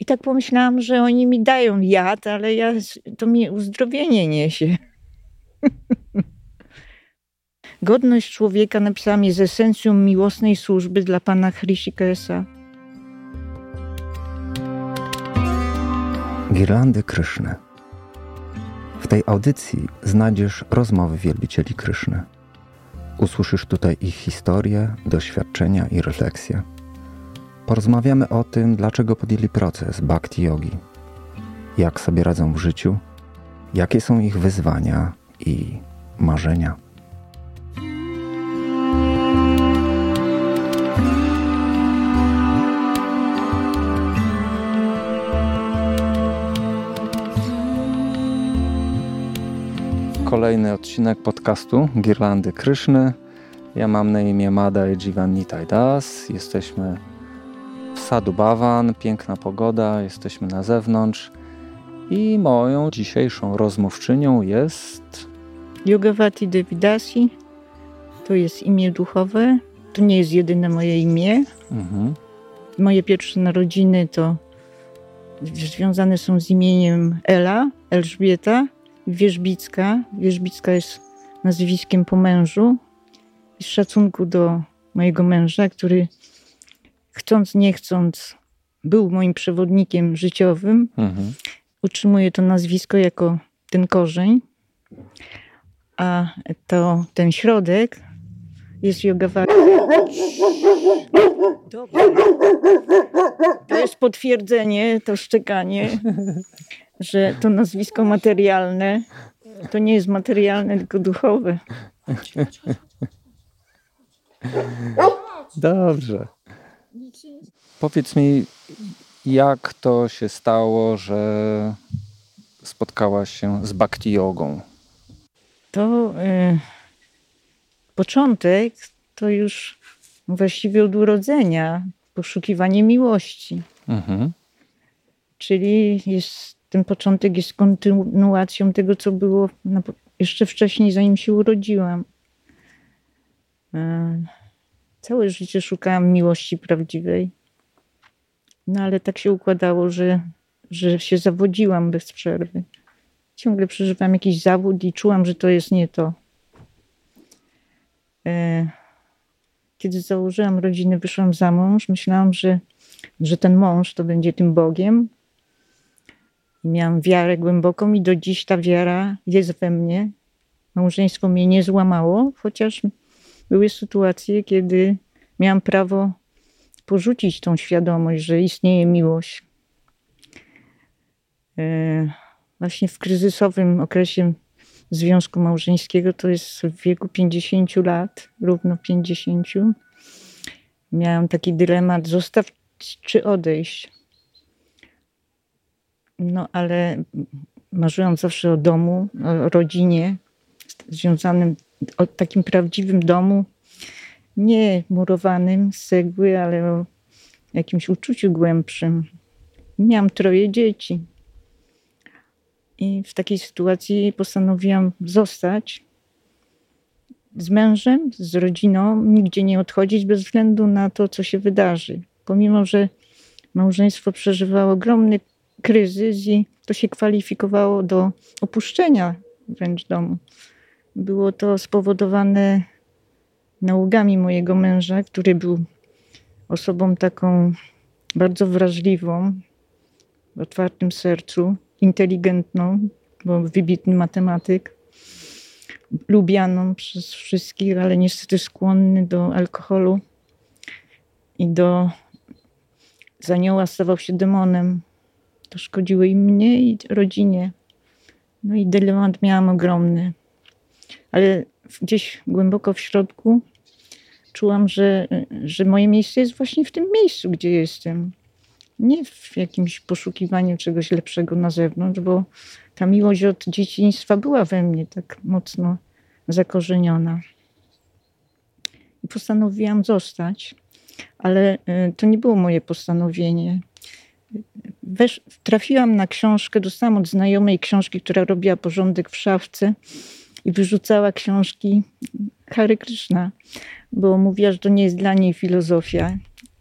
I tak pomyślałam, że oni mi dają jad, ale ja, to mi uzdrowienie niesie. Godność człowieka napisałam jest esencją miłosnej służby dla pana Hrishikesa. Girlandy Kryszny. W tej audycji znajdziesz rozmowy wielbicieli Kryszny. Usłyszysz tutaj ich historię, doświadczenia i refleksje. Porozmawiamy o tym, dlaczego podjęli proces bhakti yogi, jak sobie radzą w życiu, jakie są ich wyzwania i marzenia. Kolejny odcinek podcastu Girlandy Kryszny. Ja mam na imię Mada Jivannitai Das. Jesteśmy sadu Bawan, piękna pogoda, jesteśmy na zewnątrz. I moją dzisiejszą rozmówczynią jest... Yogavati Devidasi. To jest imię duchowe. To nie jest jedyne moje imię. Mhm. Moje pierwsze narodziny to związane są z imieniem Ela, Elżbieta Wierzbicka. Wierzbicka jest nazwiskiem po mężu. Z szacunku do mojego męża, który chcąc, nie chcąc, był moim przewodnikiem życiowym. Mhm. Utrzymuję to nazwisko jako ten korzeń. A to ten środek jest Yogavata. Dobra. To jest potwierdzenie, to szczekanie, że to nazwisko materialne to nie jest materialne, tylko duchowe. Dobrze. Powiedz mi, jak to się stało, że spotkałaś się z bhakti jogą? To y, początek to już właściwie od urodzenia poszukiwanie miłości. Mhm. Czyli jest, ten początek jest kontynuacją tego, co było na, jeszcze wcześniej, zanim się urodziłam. E, całe życie szukałam miłości prawdziwej. No ale tak się układało, że, że się zawodziłam bez przerwy. Ciągle przeżywam jakiś zawód i czułam, że to jest nie to. E, kiedy założyłam rodzinę, wyszłam za mąż, myślałam, że, że ten mąż to będzie tym Bogiem. Miałam wiarę głęboką i do dziś ta wiara jest we mnie. Małżeństwo mnie nie złamało, chociaż były sytuacje, kiedy miałam prawo porzucić tą świadomość, że istnieje miłość. E, właśnie w kryzysowym okresie związku małżeńskiego, to jest w wieku 50 lat, równo 50. Miałam taki dylemat, zostać czy odejść. No ale marzyłam zawsze o domu, o rodzinie, związanym, o takim prawdziwym domu, nie murowanym z cegły, ale o jakimś uczuciu głębszym. Miałam troje dzieci. I w takiej sytuacji postanowiłam zostać z mężem, z rodziną, nigdzie nie odchodzić bez względu na to, co się wydarzy. Pomimo, że małżeństwo przeżywało ogromny kryzys i to się kwalifikowało do opuszczenia wręcz domu. Było to spowodowane nałogami mojego męża, który był osobą taką bardzo wrażliwą, w otwartym sercu, inteligentną, bo wybitny matematyk, lubianą przez wszystkich, ale niestety skłonny do alkoholu i do z anioła stawał się demonem. To szkodziło i mnie, i rodzinie. No i dylemat miałam ogromny. Ale gdzieś głęboko w środku czułam, że, że moje miejsce jest właśnie w tym miejscu, gdzie jestem nie w jakimś poszukiwaniu czegoś lepszego na zewnątrz, bo ta miłość od dzieciństwa była we mnie tak mocno zakorzeniona. I postanowiłam zostać, ale e, to nie było moje postanowienie. Wesz, trafiłam na książkę, dostałam od znajomej książki, która robiła porządek w szafce i wyrzucała książki Hary Krishna, bo mówiła, że to nie jest dla niej filozofia.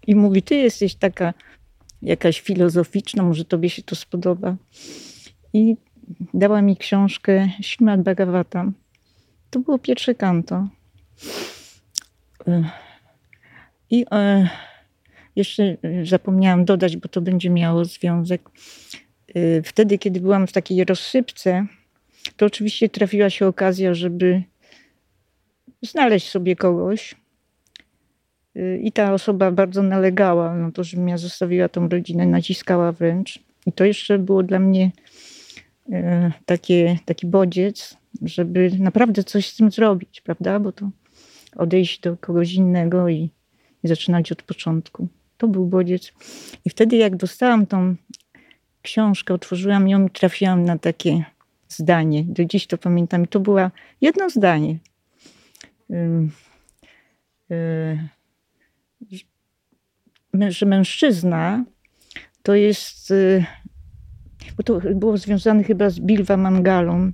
I mówi, ty jesteś taka jakaś filozoficzna, może tobie się to spodoba. I dała mi książkę Śmad Bhagavatam. To było pierwsze kanto. I e, jeszcze zapomniałam dodać, bo to będzie miało związek. E, wtedy, kiedy byłam w takiej rozsypce, to oczywiście trafiła się okazja, żeby znaleźć sobie kogoś. E, I ta osoba bardzo nalegała na to, żebym ja zostawiła tą rodzinę, naciskała wręcz. I to jeszcze było dla mnie takie, taki bodziec, żeby naprawdę coś z tym zrobić, prawda? Bo to odejść do kogoś innego i, i zaczynać od początku. To był bodziec. I wtedy, jak dostałam tą książkę, otworzyłam ją i trafiłam na takie zdanie. Do dziś to pamiętam. I to było jedno zdanie. że mężczyzna to jest, y, bo to było związane chyba z Bilwa Mangalą.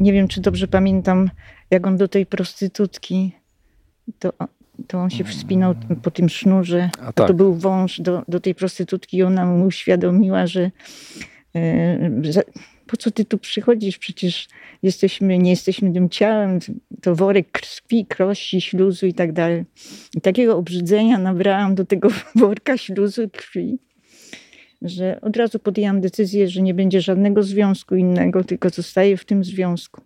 Nie wiem, czy dobrze pamiętam, jak on do tej prostytutki, to, to on się wspinał po tym sznurze. A tak. To był wąż do, do tej prostytutki i ona mu uświadomiła, że po co ty tu przychodzisz? Przecież jesteśmy, nie jesteśmy tym ciałem, to worek krwi, krości, śluzu i tak dalej. I takiego obrzydzenia nabrałam do tego worka śluzu krwi, że od razu podjęłam decyzję, że nie będzie żadnego związku innego, tylko zostaję w tym związku.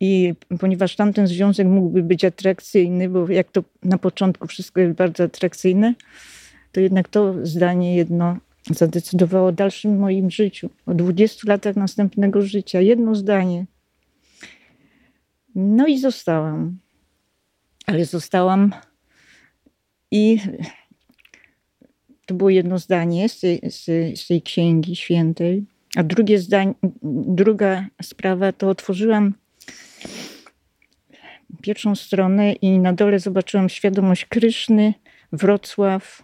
I ponieważ tamten związek mógłby być atrakcyjny, bo jak to na początku wszystko jest bardzo atrakcyjne, to jednak to zdanie jedno zadecydowało o dalszym moim życiu, o 20 latach następnego życia. Jedno zdanie. No i zostałam. Ale zostałam i to było jedno zdanie z tej, z, z tej księgi świętej. A drugie zdanie, druga sprawa to otworzyłam pierwszą stronę i na dole zobaczyłam świadomość Kryszny, Wrocław,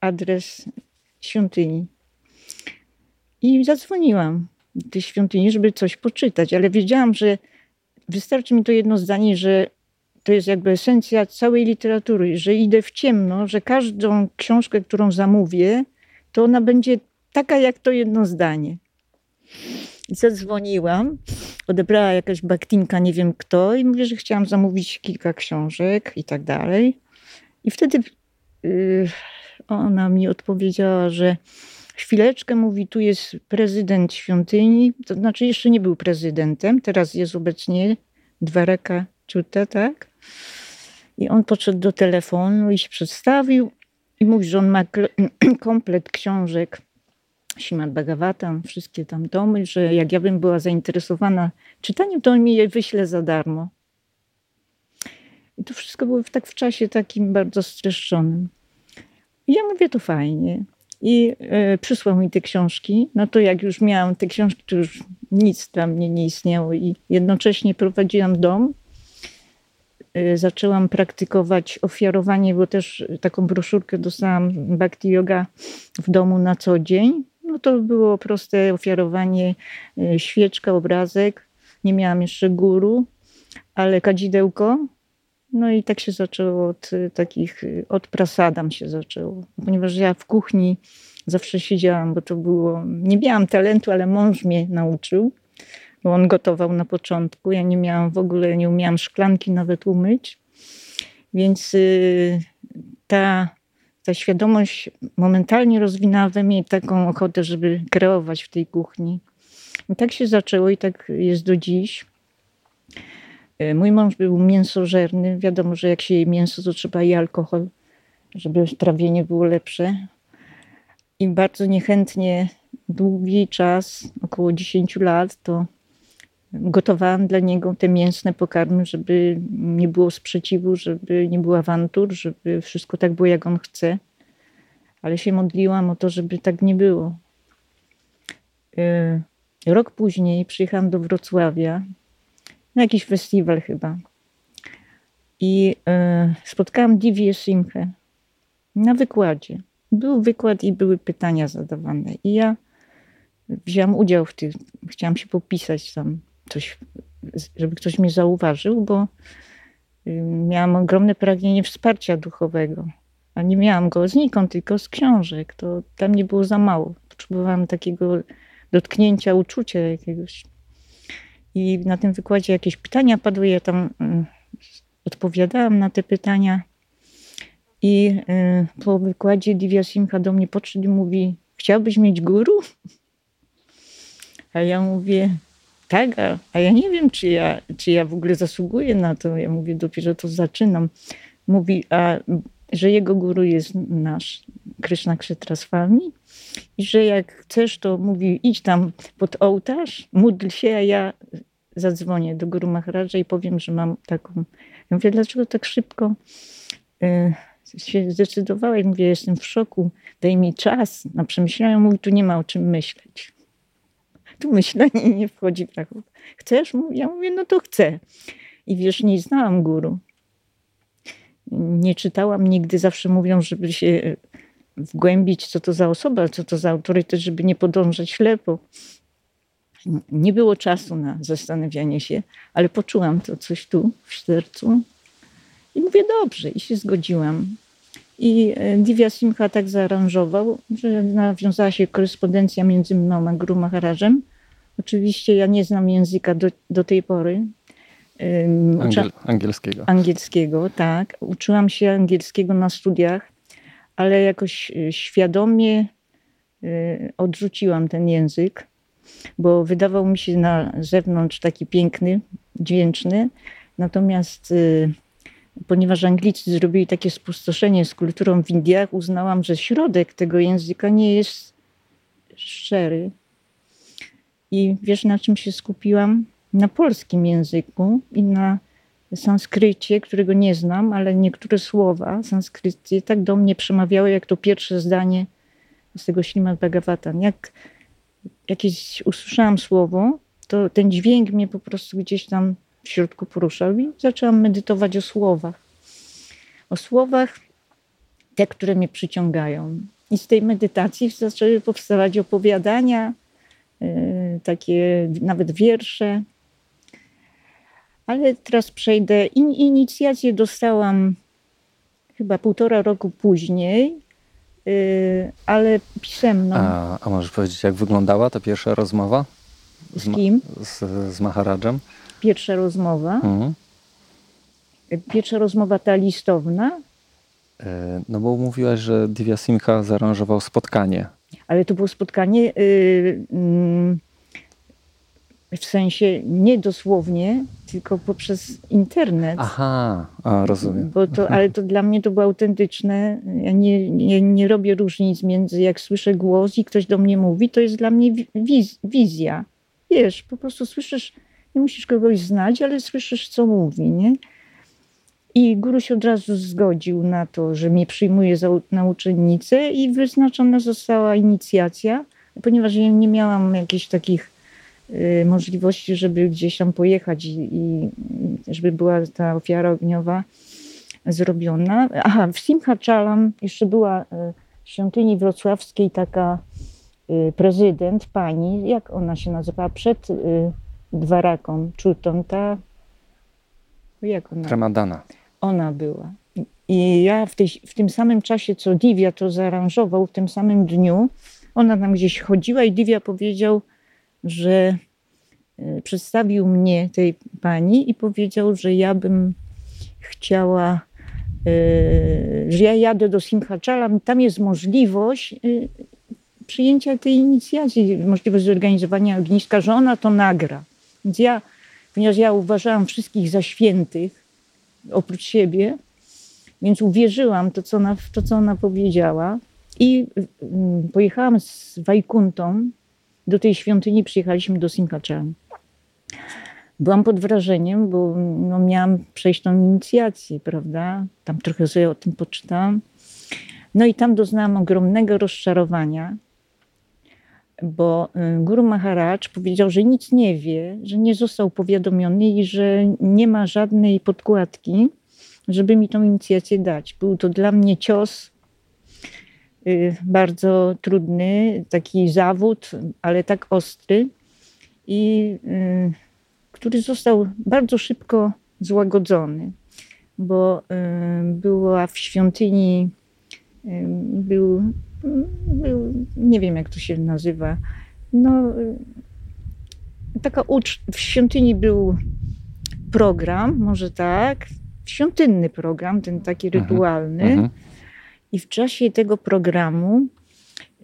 adres świątyni. I zadzwoniłam do tej świątyni, żeby coś poczytać, ale wiedziałam, że wystarczy mi to jedno zdanie, że to jest jakby esencja całej literatury, że idę w ciemno, że każdą książkę, którą zamówię, to ona będzie taka jak to jedno zdanie. I zadzwoniłam odebrała jakaś baktinka, nie wiem kto, i mówię, że chciałam zamówić kilka książek i tak dalej. I wtedy yy, ona mi odpowiedziała, że chwileczkę, mówi, tu jest prezydent świątyni, to znaczy jeszcze nie był prezydentem, teraz jest obecnie Dwareka Ciuta, tak? I on podszedł do telefonu i się przedstawił i mówi, że on ma komplet książek Śmad Bhagavatam, wszystkie tam domy, że jak ja bym była zainteresowana czytaniem, to on mi je wyśle za darmo. I to wszystko było tak w czasie takim bardzo streszczonym. I ja mówię, to fajnie. I y, przysłał mi te książki. No to jak już miałam te książki, to już nic dla mnie nie istniało. I jednocześnie prowadziłam dom. Y, zaczęłam praktykować ofiarowanie, bo też taką broszurkę dostałam Bhakti Yoga w domu na co dzień no to było proste ofiarowanie, y, świeczka, obrazek. Nie miałam jeszcze guru, ale kadzidełko. No i tak się zaczęło od y, takich, y, od prasadam się zaczęło. Ponieważ ja w kuchni zawsze siedziałam, bo to było, nie miałam talentu, ale mąż mnie nauczył, bo on gotował na początku. Ja nie miałam w ogóle, nie umiałam szklanki nawet umyć. Więc ta ta świadomość momentalnie rozwinęła we mnie taką ochotę, żeby kreować w tej kuchni. I tak się zaczęło i tak jest do dziś. E, mój mąż był mięsożerny. Wiadomo, że jak się je mięso, to trzeba i alkohol, żeby trawienie było lepsze. I bardzo niechętnie długi czas, około 10 lat, to gotowałam dla niego te mięsne pokarmy, żeby nie było sprzeciwu, żeby nie było awantur, żeby wszystko tak było, jak on chce. Ale się modliłam o to, żeby tak nie było. E, rok później przyjechałam do Wrocławia na jakiś festiwal chyba. I e, spotkałam Divię Simchę na wykładzie. Był wykład i były pytania zadawane. I ja wziąłam udział w tym. Chciałam się popisać tam coś, żeby ktoś mnie zauważył, bo y, miałam ogromne pragnienie wsparcia duchowego. A nie miałam go znikąd, tylko z książek. To dla mnie było za mało. Potrzebowałam takiego dotknięcia, uczucia jakiegoś. I na tym wykładzie jakieś pytania padły, ja tam y, odpowiadałam na te pytania. I y, po wykładzie Divya Simcha do mnie podszedł i mówi, chciałbyś mieć guru? A ja mówię, tak, a, a, ja nie wiem, czy ja, czy ja w ogóle zasługuję na to. Ja mówię, dopiero to zaczynam. Mówi, a że jego guru jest nasz Krishna Kshetraswami i że jak chcesz, to mówi, idź tam pod ołtarz, módl się, a ja zadzwonię do Guru Maharaja i powiem, że mam taką. Ja mówię, dlaczego tak szybko y, się zdecydowałeś? Mówię, jestem w szoku, daj mi czas na przemyślenie. Mówi, tu nie ma o czym myśleć. Tu myślenie nie wchodzi w rachubę. Chcesz? Ja mówię, no to chcę. I wiesz, nie znałam guru. Nie czytałam nigdy, zawsze mówią, żeby się wgłębić, co to za osoba, co to za autorytet, żeby nie podążać ślepo. Nie było czasu na zastanawianie się, ale poczułam to coś tu w sercu i mówię dobrze i się zgodziłam. I e, Divya Simcha tak zaaranżował, że nawiązała się korespondencja między mną a Guru Maharajem. Oczywiście ja nie znam języka do, do tej pory. Angiel, angielskiego. Angielskiego, tak. Uczyłam się angielskiego na studiach, ale jakoś e, świadomie e, odrzuciłam ten język, bo wydawał mi się na zewnątrz taki piękny, dźwięczny. Natomiast ponieważ Anglicy zrobili takie spustoszenie z kulturą w Indiach, uznałam, że środek tego języka nie jest szczery. I wiesz, na czym się skupiłam? Na polskim języku i na sanskrycie, którego nie znam, ale niektóre słowa sanskryckie tak do mnie przemawiały, jak to pierwsze zdanie z tego Ślimad Bhagavatam. Jak jakieś usłyszałam słowo, to ten dźwięk mnie po prostu gdzieś tam w środku poruszał i zaczęłam medytować o słowach. O słowach, te, które mnie przyciągają. I z tej medytacji zaczęły powstawać opowiadania, yy, takie nawet wiersze. Ale teraz przejdę. In, inicjację dostałam chyba półtora roku później, yy, ale pisemną. A, a możesz powiedzieć, jak wyglądała ta pierwsza rozmowa? Z, z kim? Z, z Maharadżem pierwsza rozmowa. Mhm. Pierwsza rozmowa ta listowna. E, no bo mówiłaś, że Divya Simcha zaaranżował spotkanie. Ale to było spotkanie yy, yy, w sensie nie dosłownie, tylko poprzez internet. Aha, a, rozumiem. Bo to, ale to dla mnie to było autentyczne. Ja nie, nie, nie robię różnic między jak słyszę głos i ktoś do mnie mówi, to jest dla mnie wiz, wizja. Wiesz, po prostu słyszysz nie musisz kogoś znać, ale słyszysz, co mówi, nie? I guru się od razu zgodził na to, że mnie przyjmuje za nauczennicę i wyznaczona została inicjacja, ponieważ ja nie miałam jakichś takich możliwości, żeby gdzieś tam pojechać i, i, żeby była ta ofiara ogniowa zrobiona. Aha, w Simhachalam jeszcze była y, w świątyni wrocławskiej taka y, prezydent, pani, jak ona się nazywała, przed y, Dwaraką, Czutą, ta... Jak ona? Ramadana. Ona była. I ja w, tej, w tym samym czasie, co Divia to zaaranżował, w tym samym dniu, ona tam gdzieś chodziła i Divia powiedział, że e, przedstawił mnie tej pani i powiedział, że ja bym chciała, e, że ja jadę do Simhachala, tam jest możliwość e, przyjęcia tej inicjacji, możliwość zorganizowania ogniska, że ona to nagra. Więc ja, ponieważ ja uważałam wszystkich za świętych, oprócz siebie, więc uwierzyłam to, co ona, w to, co ona powiedziała. I mm, pojechałam z Wajkuntą do tej świątyni, przyjechaliśmy do Simhaczan. Byłam pod wrażeniem, bo no, miałam przejść tą inicjację, prawda? Tam trochę sobie o tym poczytałam. No i tam doznałam ogromnego rozczarowania, bo y, Guru Maharaj powiedział, że nic nie wie, że nie został powiadomiony i że nie ma żadnej podkładki, żeby mi tą inicjację dać. Był to dla mnie cios bardzo trudny, taki zawód, ale tak ostry i y, który został bardzo szybko złagodzony, bo była w świątyni był, był, nie wiem jak to się nazywa, no taka ucz... w świątyni był program, może tak, świątynny program, ten taki mhm, rytualny. Mhm. I w czasie tego programu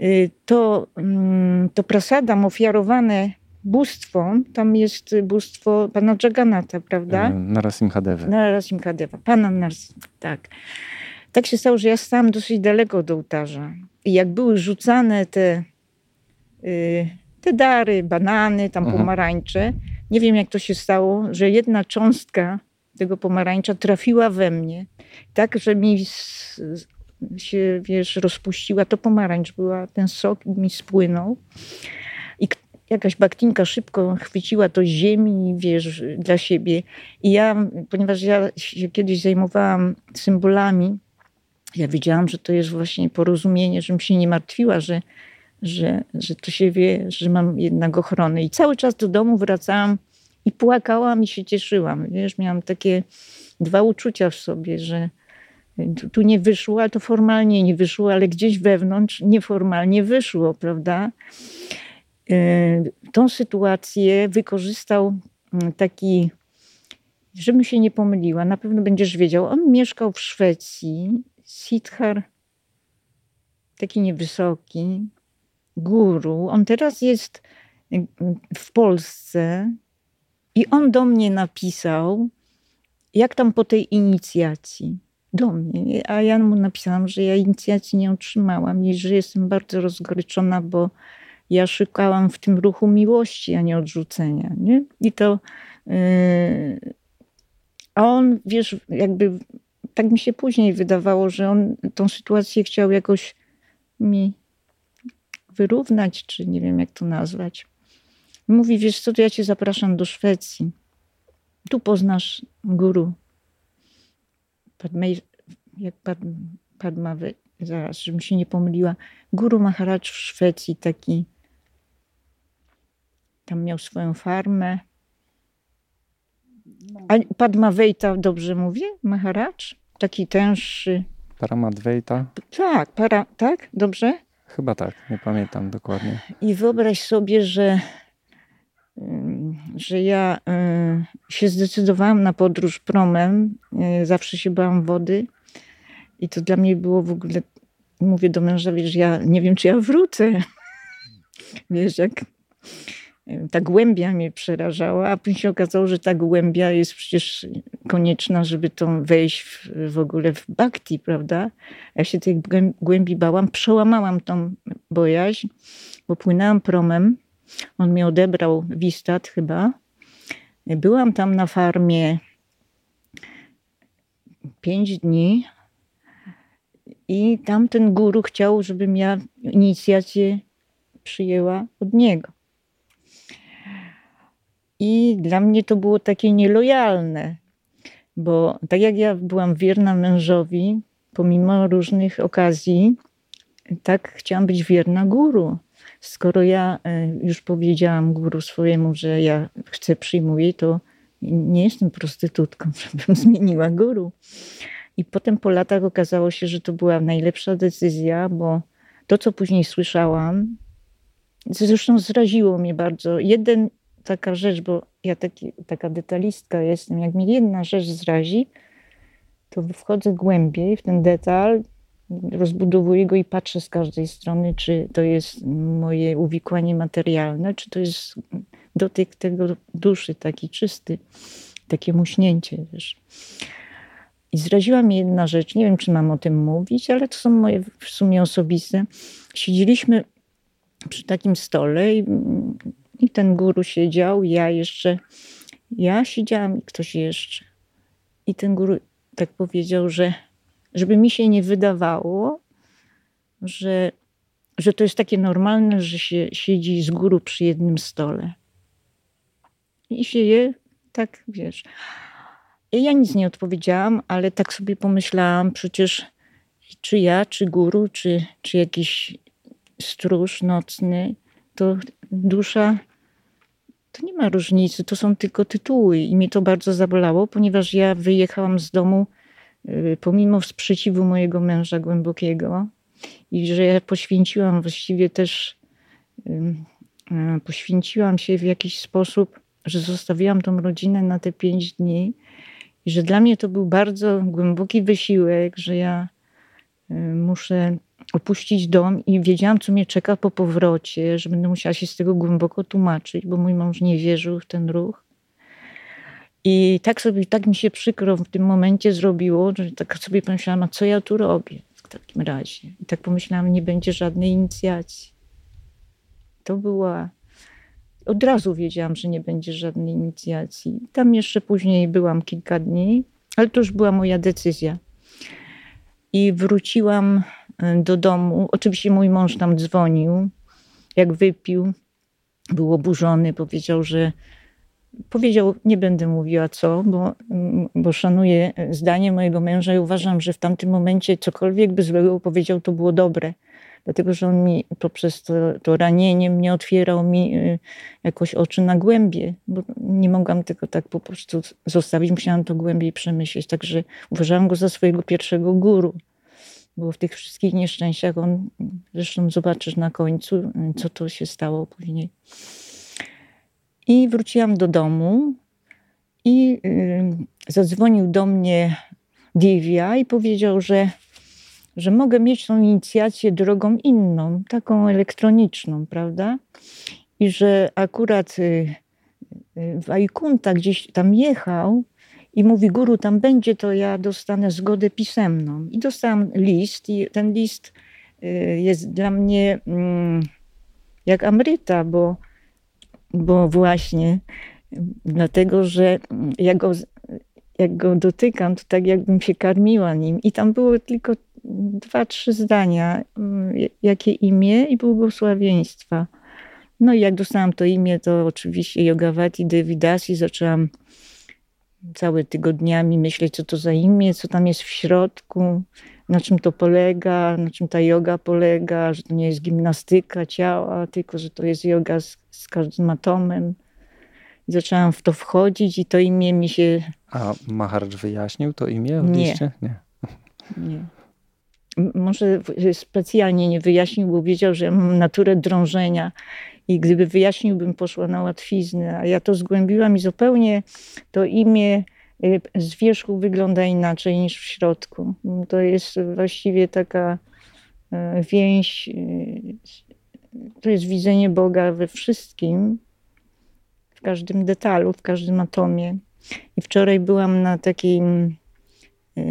y, to, mm, to prasadam ofiarowane bóstwom, tam jest bóstwo pana Jagannatha, prawda? E, Narasimhadewa. Narasimhadewa, pana Narasim, tak. Tak się stało, że ja stałam dosyć daleko do ołtarza. I jak były rzucane te, y, te dary, banany, tam mhm. pomarańcze, nie wiem jak to się stało, że jedna cząstka tego pomarańcza trafiła we mnie, tak, że mi się, wiesz, rozpuściła. To pomarańcz była, ten sok mi spłynął. I jakaś baktinka szybko chwyciła to ziemi, wiesz, dla siebie. I ja, ponieważ ja się kiedyś zajmowałam symbolami, ja wiedziałam, że to jest właśnie porozumienie, żebym się nie martwiła, że, że, że to się wie, że mam jednak ochronę. I cały czas do domu wracałam i płakałam i się cieszyłam. Wiesz, miałam takie dwa uczucia w sobie, że tu, nie wyszło, ale to formalnie nie wyszło, ale gdzieś wewnątrz nieformalnie wyszło, prawda? E, tą sytuację wykorzystał mm, taki, żebym się nie pomyliła, na pewno będziesz wiedział, on mieszkał w Szwecji, Siddhar, taki niewysoki, guru. On teraz jest mm, w Polsce i on do mnie napisał, jak tam po tej inicjacji. Do mnie. A ja mu napisałam, że ja inicjacji nie otrzymałam i że jestem bardzo rozgoryczona, bo ja szukałam w tym ruchu miłości, a nie odrzucenia. Nie? I to. Yy, a on, wiesz, jakby tak mi się później wydawało, że on tą sytuację chciał jakoś mi wyrównać, czy nie wiem jak to nazwać. Mówi, wiesz co, to ja cię zapraszam do Szwecji. Tu poznasz guru. Padmej, jak pad, Padma, zaraz, żebym się nie pomyliła. Guru Maharaj w Szwecji, taki, tam miał swoją farmę. A Padma Vejta, dobrze mówię? Maharaj? Taki tęższy. Paramadvejta? Tak, para, tak? Dobrze? Chyba tak, nie pamiętam dokładnie. I wyobraź sobie, że że ja y, się zdecydowałam na podróż promem. Y, zawsze się bałam wody. I to dla mnie było w ogóle, mówię do męża, że ja nie wiem, czy ja wrócę. Wiesz, jak y, ta głębia mnie przerażała, a później się okazało, że ta głębia jest przecież konieczna, żeby to wejść w, w ogóle w bhakti, prawda? Ja się tej głębi bałam, przełamałam tą bojaźń, bo płynęłam promem on mnie odebrał Wistat chyba. Byłam tam na farmie pięć dni i tamten guru chciał, żebym ja inicjację przyjęła od niego. I dla mnie to było takie nielojalne, bo tak jak ja byłam wierna mężowi, pomimo różnych okazji, tak chciałam być wierna guru. Skoro ja e, już powiedziałam guru swojemu, że ja chcę, przyjmuję, to nie jestem prostytutką, żebym zmieniła guru. I potem po latach okazało się, że to była najlepsza decyzja, bo to, co później słyszałam, zresztą zraziło mnie bardzo. Jeden taka rzecz, bo ja taki, taka detalistka jestem, jak mnie jedna rzecz zrazi, to wchodzę głębiej w ten detal rozbudowuję go i patrzę z każdej strony, czy to jest moje uwikłanie materialne, czy to jest dotyk tego duszy, taki czysty, takie muśnięcie, wiesz. I zraziła mnie jedna rzecz, nie wiem, czy mam o tym mówić, ale to są moje w sumie osobiste. Siedzieliśmy przy takim stole i, i ten guru siedział, ja jeszcze, ja siedziałam i ktoś jeszcze. I ten guru tak powiedział, że żeby mi się nie wydawało, że, że to jest takie normalne, że się siedzi z góry przy jednym stole. I się je, tak wiesz. I ja nic nie odpowiedziałam, ale tak sobie pomyślałam, przecież czy ja, czy guru, czy, czy jakiś stróż nocny, to dusza to nie ma różnicy, to są tylko tytuły. I mnie to bardzo zabolało, ponieważ ja wyjechałam z domu pomimo sprzeciwu mojego męża głębokiego i że ja poświęciłam właściwie też, poświęciłam się w jakiś sposób, że zostawiłam tą rodzinę na te pięć dni i że dla mnie to był bardzo głęboki wysiłek, że ja muszę opuścić dom i wiedziałam, co mnie czeka po powrocie, że będę musiała się z tego głęboko tłumaczyć, bo mój mąż nie wierzył w ten ruch. I tak sobie, tak mi się przykro w tym momencie zrobiło, że tak sobie pomyślałam, a co ja tu robię w takim razie? I tak pomyślałam, nie będzie żadnej inicjacji. To była. Od razu wiedziałam, że nie będzie żadnej inicjacji. Tam jeszcze później byłam kilka dni, ale to już była moja decyzja. I wróciłam e, do domu. Oczywiście mój mąż tam dzwonił, jak wypił, był oburzony, powiedział, że powiedział, nie będę mówiła co, bo, bo szanuję zdanie mojego męża i uważam, że w tamtym momencie cokolwiek by złego powiedział, to było dobre. Dlatego, że on mi poprzez to, to ranienie mnie otwierał mi e, jakoś oczy na głębie, bo nie mogłam tego tak po prostu zostawić, musiałam to głębiej przemyśleć. Także uważałam go za swojego pierwszego guru. Bo w tych wszystkich nieszczęściach on, zresztą zobaczysz na końcu, co to się stało później. I wróciłam do domu i yy, zadzwonił do mnie Divya i powiedział, że, że mogę mieć tą inicjację drogą inną, taką elektroniczną, prawda? I że akurat yy, w Ajkunta gdzieś tam jechał i mówi, guru tam będzie, to ja dostanę zgodę pisemną. I dostałam list i ten list y, jest dla mnie mm, jak amryta, bo bo właśnie dlatego, że jak go, jak go dotykam, to tak jakbym się karmiła nim. I tam było tylko dwa, trzy zdania, mm, jakie imię i błogosławieństwa. No i jak dostałam to imię, to oczywiście Yogavati Devidasi zaczęłam całe tygodniami myśleć, co to za imię, co tam jest w środku, na czym to polega, na czym ta yoga polega, że to nie jest gimnastyka ciała, tylko że to jest yoga z, z każdym atomem. I zaczęłam w to wchodzić i to imię mi się... A Maharaj wyjaśnił to imię nie. Nie. nie. Może specjalnie nie wyjaśnił, bo wiedział, że mam naturę drążenia i gdyby wyjaśnił, bym poszła na łatwiznę. A ja to zgłębiłam i zupełnie to imię y, z wierzchu wygląda inaczej niż w środku. To jest właściwie taka y, więź, y, to jest widzenie Boga we wszystkim, w każdym detalu, w każdym atomie. I wczoraj byłam na takim,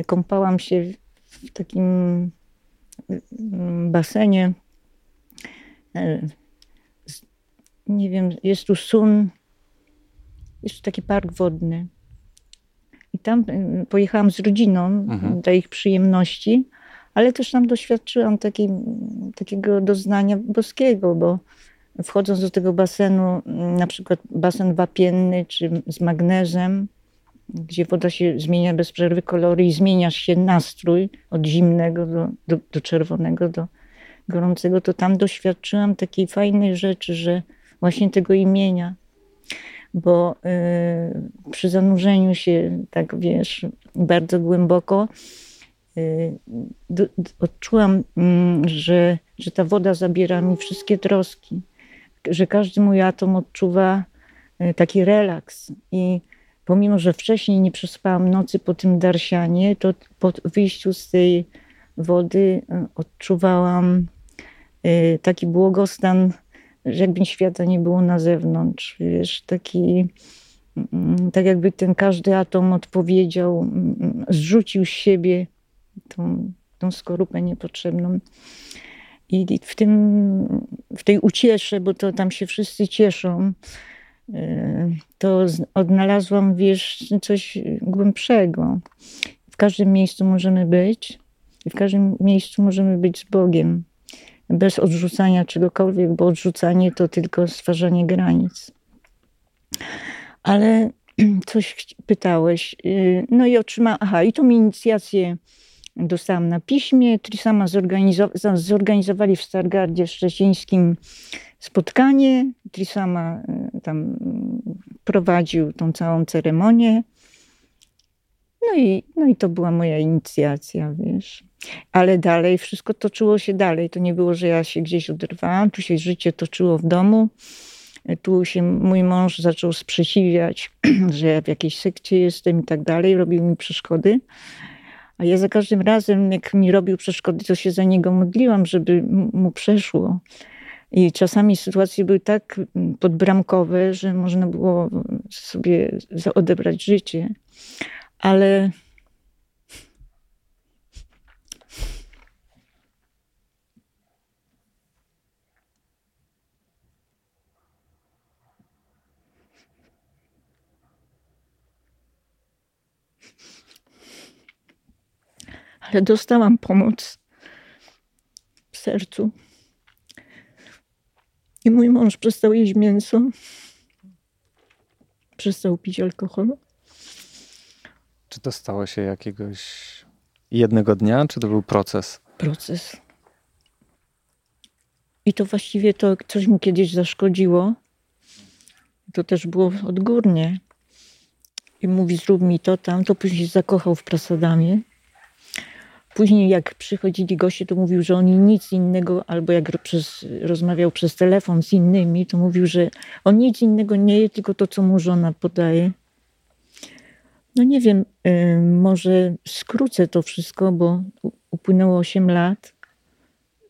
kąpałam się w takim basenie nie wiem, jest tu Sun, jest tu taki park wodny. I tam y, pojechałam z rodziną mhm. dla ich przyjemności, ale też tam doświadczyłam taki, takiego doznania boskiego, bo wchodząc do tego basenu, na przykład basen wapienny czy z magnezem, gdzie woda się zmienia bez przerwy kolory i zmieniasz się nastrój od zimnego do, do, do czerwonego, do gorącego, to tam doświadczyłam takiej fajnej rzeczy, że właśnie tego imienia. Bo y, przy zanurzeniu się, tak wiesz, bardzo głęboko, y, odczułam, y, że, że ta woda zabiera mi wszystkie troski, że każdy mój atom odczuwa y, taki relaks. I pomimo, że wcześniej nie przespałam nocy po tym darsianie, to po wyjściu z tej wody odczuwałam taki błogostan jakby świata nie było na zewnątrz, wiesz, taki, mm, tak jakby ten każdy atom odpowiedział, mm, zrzucił z siebie tą, tą skorupę niepotrzebną. I w, tym, w tej uciesze, bo to tam się wszyscy cieszą, y, to odnalazłam, wiesz, coś głębszego. W każdym miejscu możemy być i w każdym miejscu możemy być z Bogiem bez odrzucania czegokolwiek, bo odrzucanie to tylko stwarzanie granic. Ale coś pytałeś. Y, no i otrzymałam, aha, i tą inicjację dostałam na piśmie. Trisama zorganizow zorganizowali w Stargardzie Szczecińskim spotkanie. Trisama y, tam prowadził tą całą ceremonię. No i, no i to była moja inicjacja, wiesz. Ale dalej, wszystko toczyło się dalej. To nie było, że ja się gdzieś oderwałam. Tu się życie toczyło w domu. Tu się mój mąż zaczął sprzeciwiać, że ja w jakiejś sekcie jestem i tak dalej. Robił mi przeszkody. A ja za każdym razem, jak mi robił przeszkody, to się za niego modliłam, żeby mu przeszło. I czasami sytuacje były tak podbramkowe, że można było sobie odebrać życie. Ale ale dostałam pomoc w sercu. I mój mąż przestał jeść mięso, przestał pić alkohol. Czy to stało się jakiegoś jednego dnia, czy to był proces? Proces. I to właściwie to coś mu kiedyś zaszkodziło. To też było odgórnie. I mówi, zrób mi to tam. To później zakochał w prasadamie. Później jak przychodzili goście, to mówił, że on nic innego, albo jak przez, rozmawiał przez telefon z innymi, to mówił, że on nic innego nie je, tylko to, co mu żona podaje. No nie wiem, y, może skrócę to wszystko, bo upłynęło 8 lat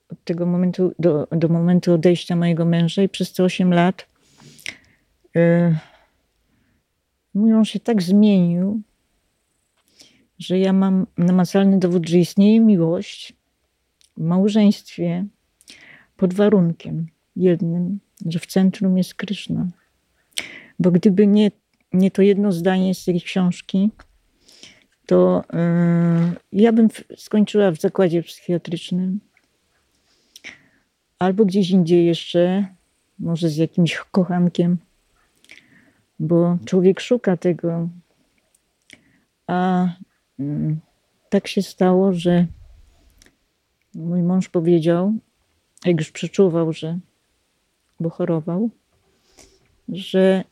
od tego momentu do, do momentu odejścia mojego męża i przez te 8 lat y, mój mąż się tak zmienił, że ja mam namacalny dowód, że istnieje miłość w małżeństwie pod warunkiem jednym, że w centrum jest Kryszna. Bo gdyby nie, nie to jedno zdanie z tej książki, to yy, ja bym skończyła w zakładzie psychiatrycznym albo gdzieś indziej jeszcze, może z jakimś kochankiem, bo człowiek szuka tego, a tak się stało, że mój mąż powiedział, jak już przeczuwał, że bo chorował, że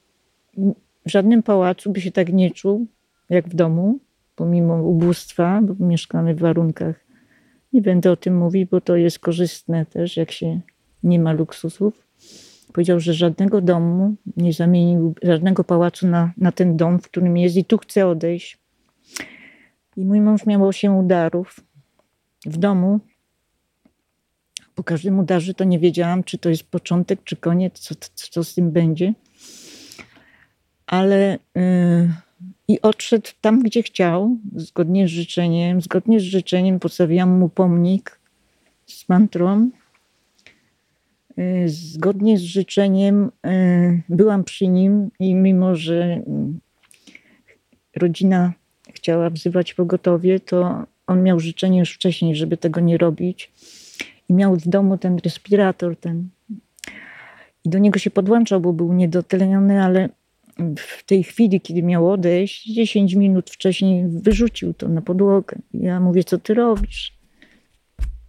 w żadnym pałacu by się tak nie czuł, jak w domu, pomimo ubóstwa, bo mieszkamy w warunkach. Nie będę o tym mówić, bo to jest korzystne też, jak się nie ma luksusów. Powiedział, że żadnego domu nie zamienił, żadnego pałacu na, na ten dom, w którym jest i tu chce odejść. I mój mąż miał osiem udarów w domu. Po każdym udarze to nie wiedziałam, czy to jest początek, czy koniec, co, co z tym będzie. Ale yy, i odszedł tam, gdzie chciał, zgodnie z życzeniem. Zgodnie z życzeniem postawiłam mu pomnik z mantrą. Yy, zgodnie z życzeniem yy, byłam przy nim i mimo, że rodzina chciała wzywać pogotowie, to on miał życzenie już wcześniej, żeby tego nie robić. I miał w domu ten respirator, ten. I do niego się podłączał, bo był niedotleniony, ale w tej chwili, kiedy miał odejść, 10 minut wcześniej wyrzucił to na podłogę. Ja mówię, co ty robisz?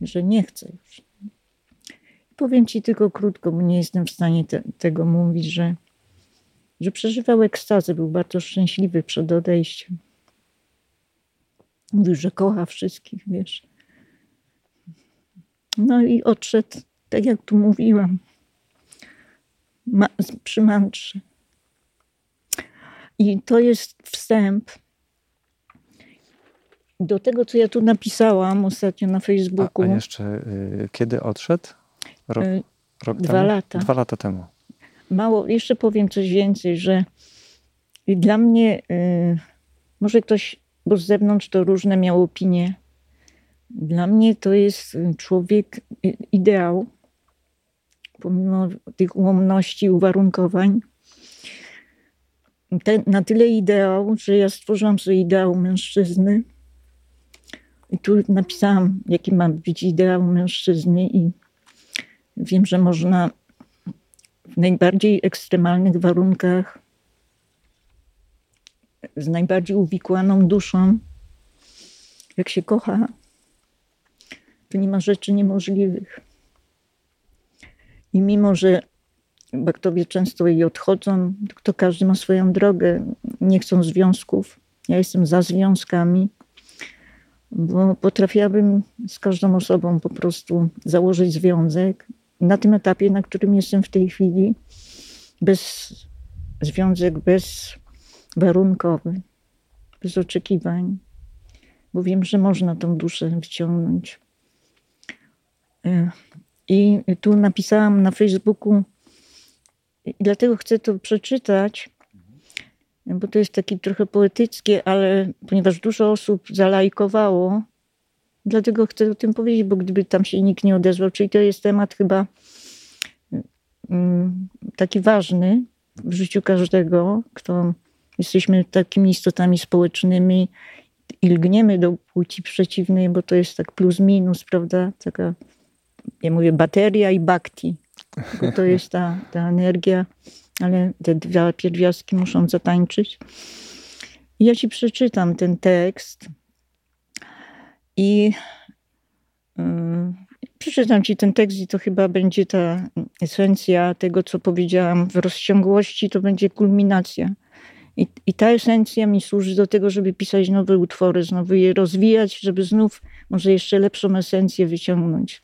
Że nie chcę już. Powiem ci tylko krótko, bo nie jestem w stanie te, tego mówić, że, że przeżywał ekstazę, był bardzo szczęśliwy przed odejściem. Mówił, że kocha wszystkich, wiesz. No i odszedł, tak jak tu mówiłam, ma, przy mantrze. I to jest wstęp do tego, co ja tu napisałam ostatnio na Facebooku. A, a jeszcze y, kiedy odszedł? Rok, y, rok dwa temu? lata. Dwa lata temu. Mało, jeszcze powiem coś więcej, że dla mnie, y, może ktoś bo z zewnątrz to różne miał opinie. Dla mnie to jest człowiek ideał, pomimo tych ułomności, uwarunkowań. Te, na tyle ideał, że ja stworzyłam sobie ideał mężczyzny. I tu napisałam, jaki ma być ideał mężczyzny, i wiem, że można w najbardziej ekstremalnych warunkach z najbardziej uwikłaną duszą, jak się kocha, to nie ma rzeczy niemożliwych. I mimo, że baktowie często jej odchodzą, to każdy ma swoją drogę, nie chcą związków Ja jestem za związkami, bo potrafiłabym z każdą osobą po prostu założyć związek. Na tym etapie, na którym jestem w tej chwili, bez związek bezwarunkowy, bez oczekiwań, bo wiem, że można tą duszę wciągnąć. E, I tu napisałam na Facebooku, i dlatego chcę to przeczytać, bo to jest takie trochę poetyckie, ale ponieważ dużo osób zalajkowało, dlatego chcę o tym powiedzieć, bo gdyby tam się nikt nie odezwał, czyli to jest temat chyba mm, taki ważny w życiu każdego, kto jesteśmy takimi istotami społecznymi i lgniemy do płci przeciwnej, bo to jest tak plus minus, prawda? Taka, ja mówię bateria i bhakti, bo to jest ta, ta energia ale te dwa pierwiastki muszą zatańczyć. Ja ci przeczytam ten tekst i yy, przeczytam ci ten tekst i to chyba będzie ta esencja tego, co powiedziałam w rozciągłości, to będzie kulminacja. I, I ta esencja mi służy do tego, żeby pisać nowe utwory, znowu je rozwijać, żeby znów może jeszcze lepszą esencję wyciągnąć.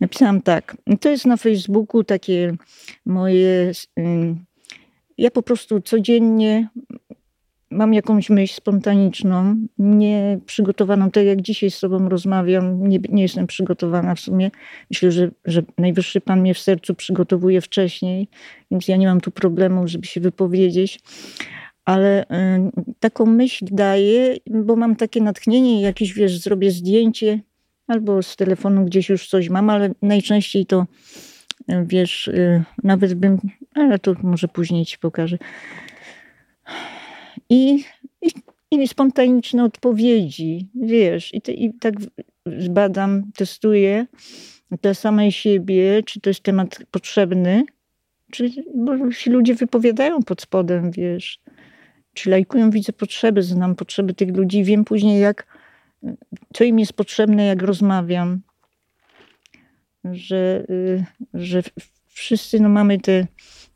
Napisałam tak. To jest na Facebooku takie moje. Ja po prostu codziennie mam jakąś myśl spontaniczną, nie przygotowaną, tak jak dzisiaj z Tobą rozmawiam, nie, nie jestem przygotowana w sumie. Myślę, że, że Najwyższy Pan mnie w sercu przygotowuje wcześniej, więc ja nie mam tu problemu, żeby się wypowiedzieć ale y, taką myśl daję, bo mam takie natchnienie, jakieś wiesz, zrobię zdjęcie albo z telefonu gdzieś już coś mam, ale najczęściej to y, wiesz, y, nawet bym, ale to może później ci pokażę. I, i, i spontaniczne odpowiedzi, wiesz, i, te, i tak zbadam, testuję dla samej siebie, czy to jest temat potrzebny, czy, bo się ludzie wypowiadają pod spodem, wiesz czy lajkują, widzę potrzeby, znam potrzeby tych ludzi, wiem później, jak, co im jest potrzebne, jak rozmawiam. Że, y, że wszyscy no, mamy te,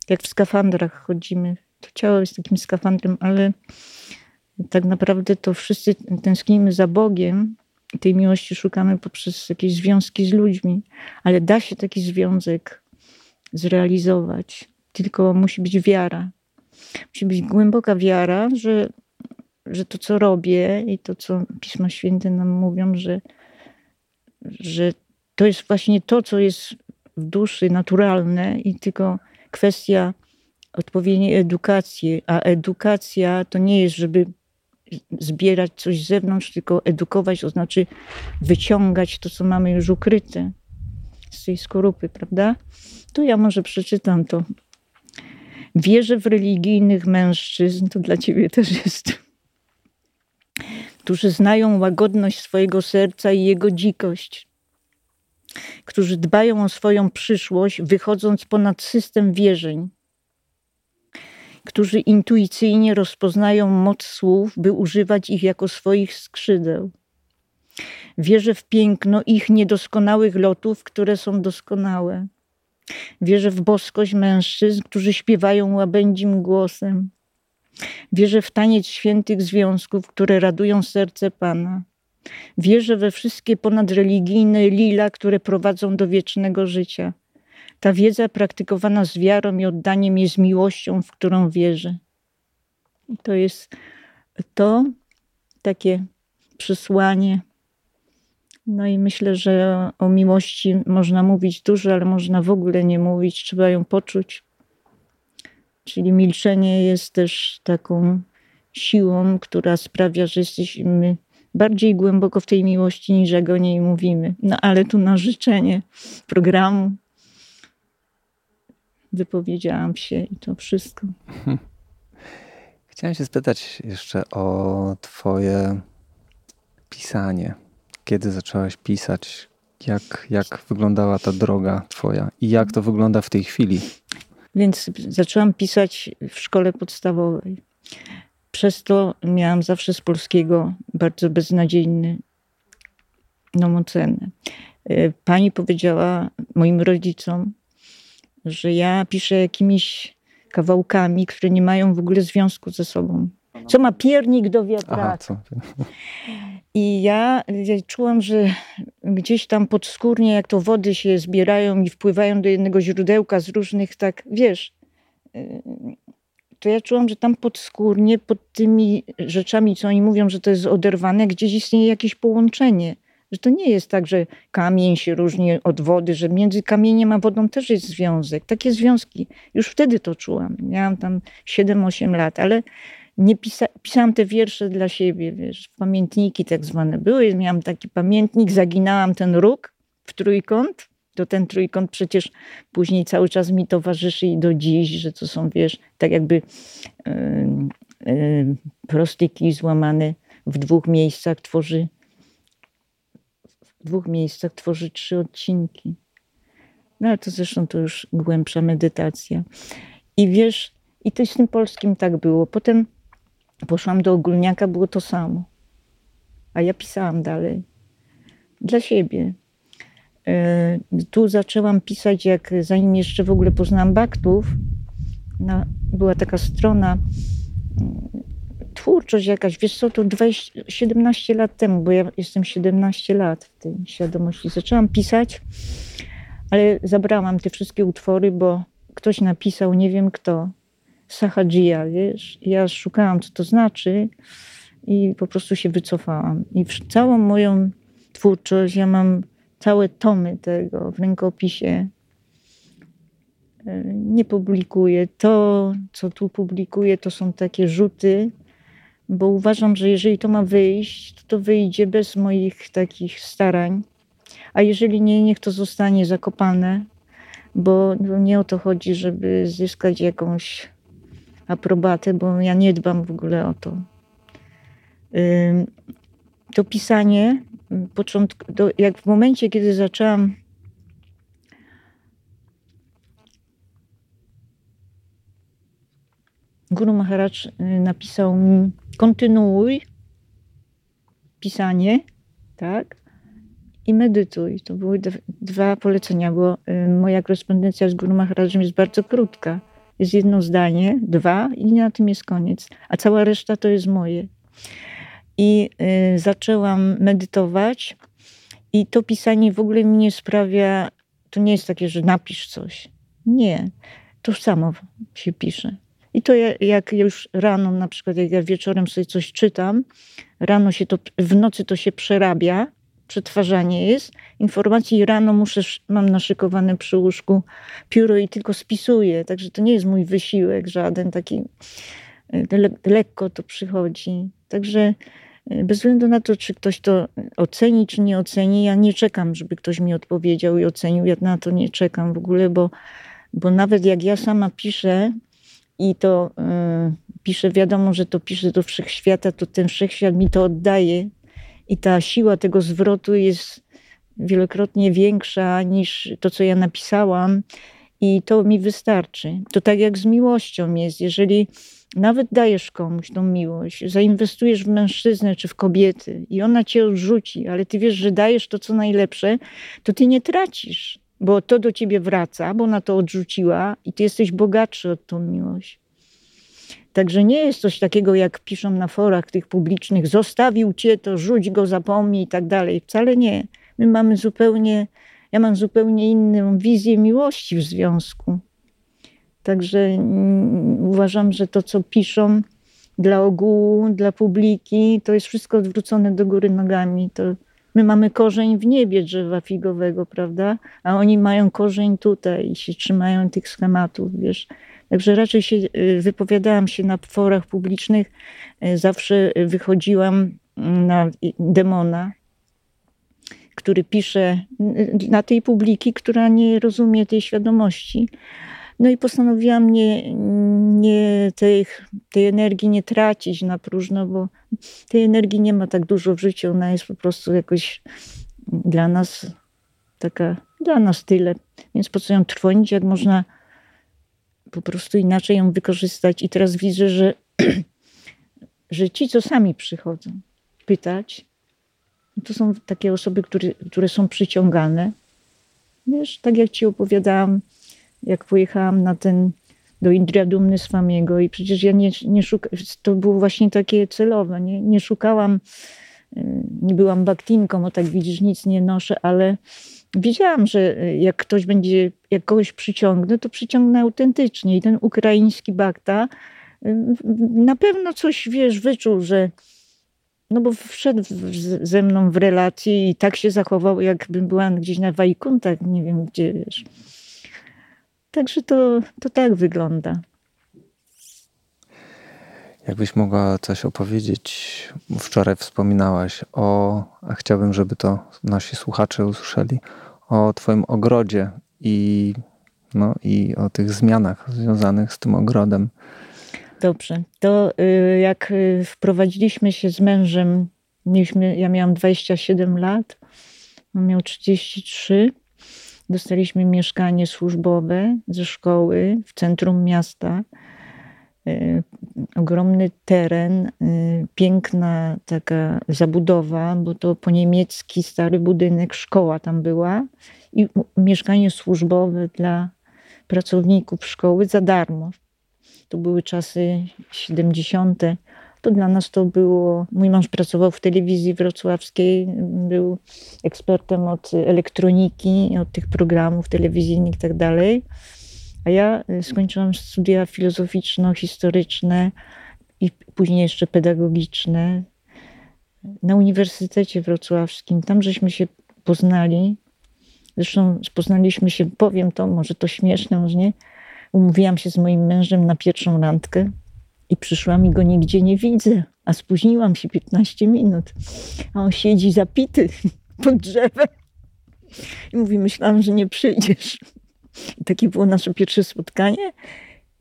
jak w skafandrach chodzimy. To ciało jest takim skafandrem, ale tak naprawdę to wszyscy tęsknimy za Bogiem tej miłości szukamy poprzez jakieś związki z ludźmi. Ale da się taki związek zrealizować, tylko musi być wiara musi być głęboka wiara, że, że to, co robię i to, co Pismo Święte nam mówią, że, że to jest właśnie to, co jest w duszy naturalne i tylko kwestia odpowiedniej edukacji. A edukacja to nie jest, żeby zbierać coś z zewnątrz, tylko edukować, to znaczy wyciągać to, co mamy już ukryte z tej skorupy, prawda? To ja może przeczytam to Wierzę w religijnych mężczyzn, to dla ciebie też jest, którzy znają łagodność swojego serca i jego dzikość, którzy dbają o swoją przyszłość, wychodząc ponad system wierzeń, którzy intuicyjnie rozpoznają moc słów, by używać ich jako swoich skrzydeł. Wierzę w piękno ich niedoskonałych lotów, które są doskonałe. Wierzę w boskość mężczyzn, którzy śpiewają łabędzim głosem. Wierzę w taniec świętych związków, które radują serce Pana. Wierzę we wszystkie ponadreligijne lila, które prowadzą do wiecznego życia. Ta wiedza praktykowana z wiarą i oddaniem jest miłością, w którą wierzę. I to jest to takie przesłanie no i myślę, że o miłości można mówić dużo, ale można w ogóle nie mówić, trzeba ją poczuć. Czyli milczenie jest też taką siłą, która sprawia, że jesteśmy bardziej głęboko w tej miłości niż jak o niej mówimy. No ale tu na życzenie programu wypowiedziałam się i to wszystko. Chciałem się spytać jeszcze o Twoje pisanie kiedy zaczęłaś pisać? Jak, jak wyglądała ta droga twoja i jak to wygląda w tej chwili? Więc zaczęłam pisać w szkole podstawowej. Przez to miałam zawsze z polskiego bardzo beznadziejny no, pani powiedziała moim rodzicom, że ja piszę jakimiś kawałkami, które nie mają w ogóle związku ze sobą. Co ma piernik do wiatraka. co? I ja, ja czułam, że gdzieś tam podskórnie, jak to wody się zbierają i wpływają do jednego źródełka z różnych, tak wiesz, y, to ja czułam, że tam podskórnie, pod tymi rzeczami, co oni mówią, że to jest oderwane, gdzieś istnieje jakieś połączenie. Że to nie jest tak, że kamień się różni od wody, że między kamieniem a wodą też jest związek. Takie związki. Już wtedy to czułam. Miałam tam 7-8 lat, ale nie pisa pisałam te wiersze dla siebie, wiesz, pamiętniki tak zwane były. Miałam taki pamiętnik, zaginałam ten róg w trójkąt. To ten trójkąt przecież później cały czas mi towarzyszy i do dziś, że to są, wiesz, tak jakby yy, yy, prostyki złamane w dwóch miejscach tworzy w dwóch miejscach tworzy trzy odcinki. No ale to zresztą to już głębsza medytacja. I wiesz, i to z tym polskim tak było. Potem poszłam do ogólniaka, było to samo. A ja pisałam dalej. Dla siebie. E, tu zaczęłam pisać, jak zanim jeszcze w ogóle poznałam Baktów, była taka strona twórczość jakaś, wiesz co, to 20, 17 lat temu, bo ja jestem 17 lat w tej świadomości. Zaczęłam pisać, ale zabrałam te wszystkie utwory, bo ktoś napisał, nie wiem kto, Sahajia, wiesz. Ja szukałam, co to znaczy i po prostu się wycofałam. I całą moją twórczość, ja mam całe tomy tego w rękopisie. E, nie publikuję. To, co tu publikuję, to są takie rzuty bo uważam, że jeżeli to ma wyjść, to, to wyjdzie bez moich takich starań. A jeżeli nie, niech to zostanie zakopane, bo nie o to chodzi, żeby zyskać jakąś aprobatę, bo ja nie dbam w ogóle o to. To pisanie, początk, jak w momencie, kiedy zaczęłam Guru Maharaj y, napisał mi kontynuuj pisanie, tak? I medytuj. To były dwa polecenia, bo y, moja korespondencja z Guru Maharajem jest bardzo krótka. Jest jedno zdanie, dwa i na tym jest koniec. A cała reszta to jest moje. I y, zaczęłam medytować i to pisanie w ogóle mi nie sprawia, to nie jest takie, że napisz coś. Nie, to samo się pisze. I to jak już rano, na przykład jak ja wieczorem sobie coś czytam, rano się to, w nocy to się przerabia, przetwarzanie jest. Informacji rano muszę, mam naszykowane przy łóżku pióro i tylko spisuję. Także to nie jest mój wysiłek żaden taki, e, le, lekko to przychodzi. Także e, bez względu na to, czy ktoś to oceni, czy nie oceni, ja nie czekam, żeby ktoś mi odpowiedział i ocenił. Ja na to nie czekam w ogóle, bo, bo nawet jak ja sama piszę, i to pisze, wiadomo, że to pisze do wszechświata, to ten wszechświat mi to oddaje i ta siła tego zwrotu jest wielokrotnie większa niż to, co ja napisałam i to mi wystarczy. To tak jak z miłością jest, jeżeli nawet dajesz komuś tą miłość, zainwestujesz w mężczyznę czy w kobiety i ona cię odrzuci, ale ty wiesz, że dajesz to, co najlepsze, to ty nie tracisz bo to do ciebie wraca, bo ona to odrzuciła i ty jesteś bogatszy od tą miłość. Także nie jest coś takiego, jak piszą na forach tych publicznych, zostawił cię, to rzuć go, zapomnij i tak dalej. Wcale nie. My mamy zupełnie, ja mam zupełnie inną wizję miłości w związku. Także mm, uważam, że to, co piszą dla ogółu, dla publiki, to jest wszystko odwrócone do góry nogami. To My mamy korzeń w niebie drzewa figowego, prawda? A oni mają korzeń tutaj i się trzymają tych schematów, wiesz. Także raczej się y, wypowiadałam się na forach publicznych, y, zawsze wychodziłam na demona, który pisze y, na tej publiki, która nie rozumie tej świadomości. No i postanowiłam nie, nie tej, tej energii nie tracić na próżno, bo tej energii nie ma tak dużo w życiu. Ona jest po prostu jakoś dla nas taka, dla nas tyle. Więc po co ją trwonić, jak można po prostu inaczej ją wykorzystać. I teraz widzę, że, że ci, co sami przychodzą pytać, to są takie osoby, które, które są przyciągane. Wiesz, tak jak ci opowiadałam, jak pojechałam na ten do Indria Dumny Swamiego i przecież ja nie, nie szukałam, to było właśnie takie celowe, nie, nie szukałam, nie byłam baktinką, o tak widzisz, nic nie noszę, ale wiedziałam, że jak ktoś będzie, jak kogoś przyciągnę, to przyciągnę autentycznie i ten ukraiński bakta y, na pewno coś, wiesz, wyczuł, że no bo wszedł ze mną w relację i tak się zachował, jakbym była gdzieś na Wajkuntach, nie wiem gdzie, wiesz. Także to, to tak wygląda. Jakbyś mogła coś opowiedzieć, wczoraj wspominałaś o, a chciałbym, żeby to nasi słuchacze usłyszeli, o Twoim ogrodzie i, no, i o tych zmianach związanych z tym ogrodem. Dobrze. To y, jak y, wprowadziliśmy się z mężem, mieliśmy, ja miałam 27 lat, on miał 33. Dostaliśmy mieszkanie służbowe ze szkoły w centrum miasta. Y, ogromny teren, piękna taka zabudowa, bo to po niemiecki stary budynek, szkoła tam była i mieszkanie służbowe dla pracowników szkoły za darmo to były czasy 70. To dla nas to było. Mój mąż pracował w telewizji wrocławskiej, był ekspertem od elektroniki, od tych programów telewizyjnych i tak. A ja y, skończyłam studia filozoficzno-historyczne i później jeszcze pedagogiczne na Uniwersytecie Wrocławskim. Tam żeśmy się poznali. Zresztą poznaliśmy się, powiem to, może to śmieszne, może nie, umówiłam się z moim mężem na pierwszą randkę i przyszłam i go nigdzie nie widzę, a spóźniłam się 15 minut. A on siedzi zapity pod drzewem i mówi, myślałam, że nie przyjdziesz. Takie było nasze pierwsze spotkanie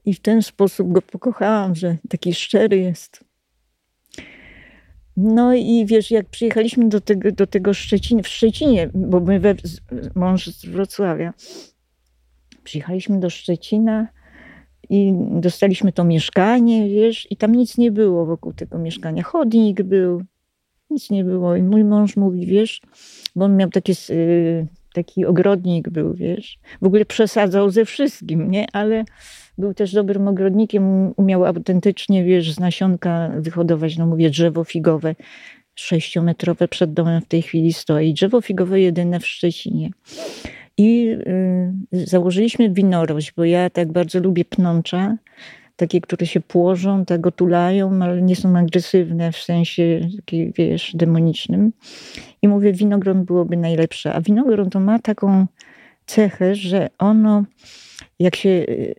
i w ten sposób go pokochałam, że taki szczery jest. No i wiesz, jak przyjechaliśmy do tego, do tego Szczecina, w Szczecinie, bo my we, mąż z Wrocławia, Przyjechaliśmy do Szczecina i dostaliśmy to mieszkanie, wiesz, i tam nic nie było wokół tego mieszkania. Chodnik był, nic nie było. I mój mąż mówi, wiesz, bo on miał takie, y, taki ogrodnik był, wiesz, w ogóle przesadzał ze wszystkim, nie, ale był też dobrym ogrodnikiem, umiał autentycznie, wiesz, z nasionka wyhodować, no mówię, drzewo figowe, sześciometrowe przed domem w tej chwili stoi. Drzewo figowe jedyne w Szczecinie. I y, założyliśmy winorość, bo ja tak bardzo lubię pnącza, takie, które się płożą, tak otulają, ale nie są agresywne w sensie wiesz, demonicznym. I mówię, winogron byłoby najlepsze. A winogron to ma taką cechę, że ono, jak się y,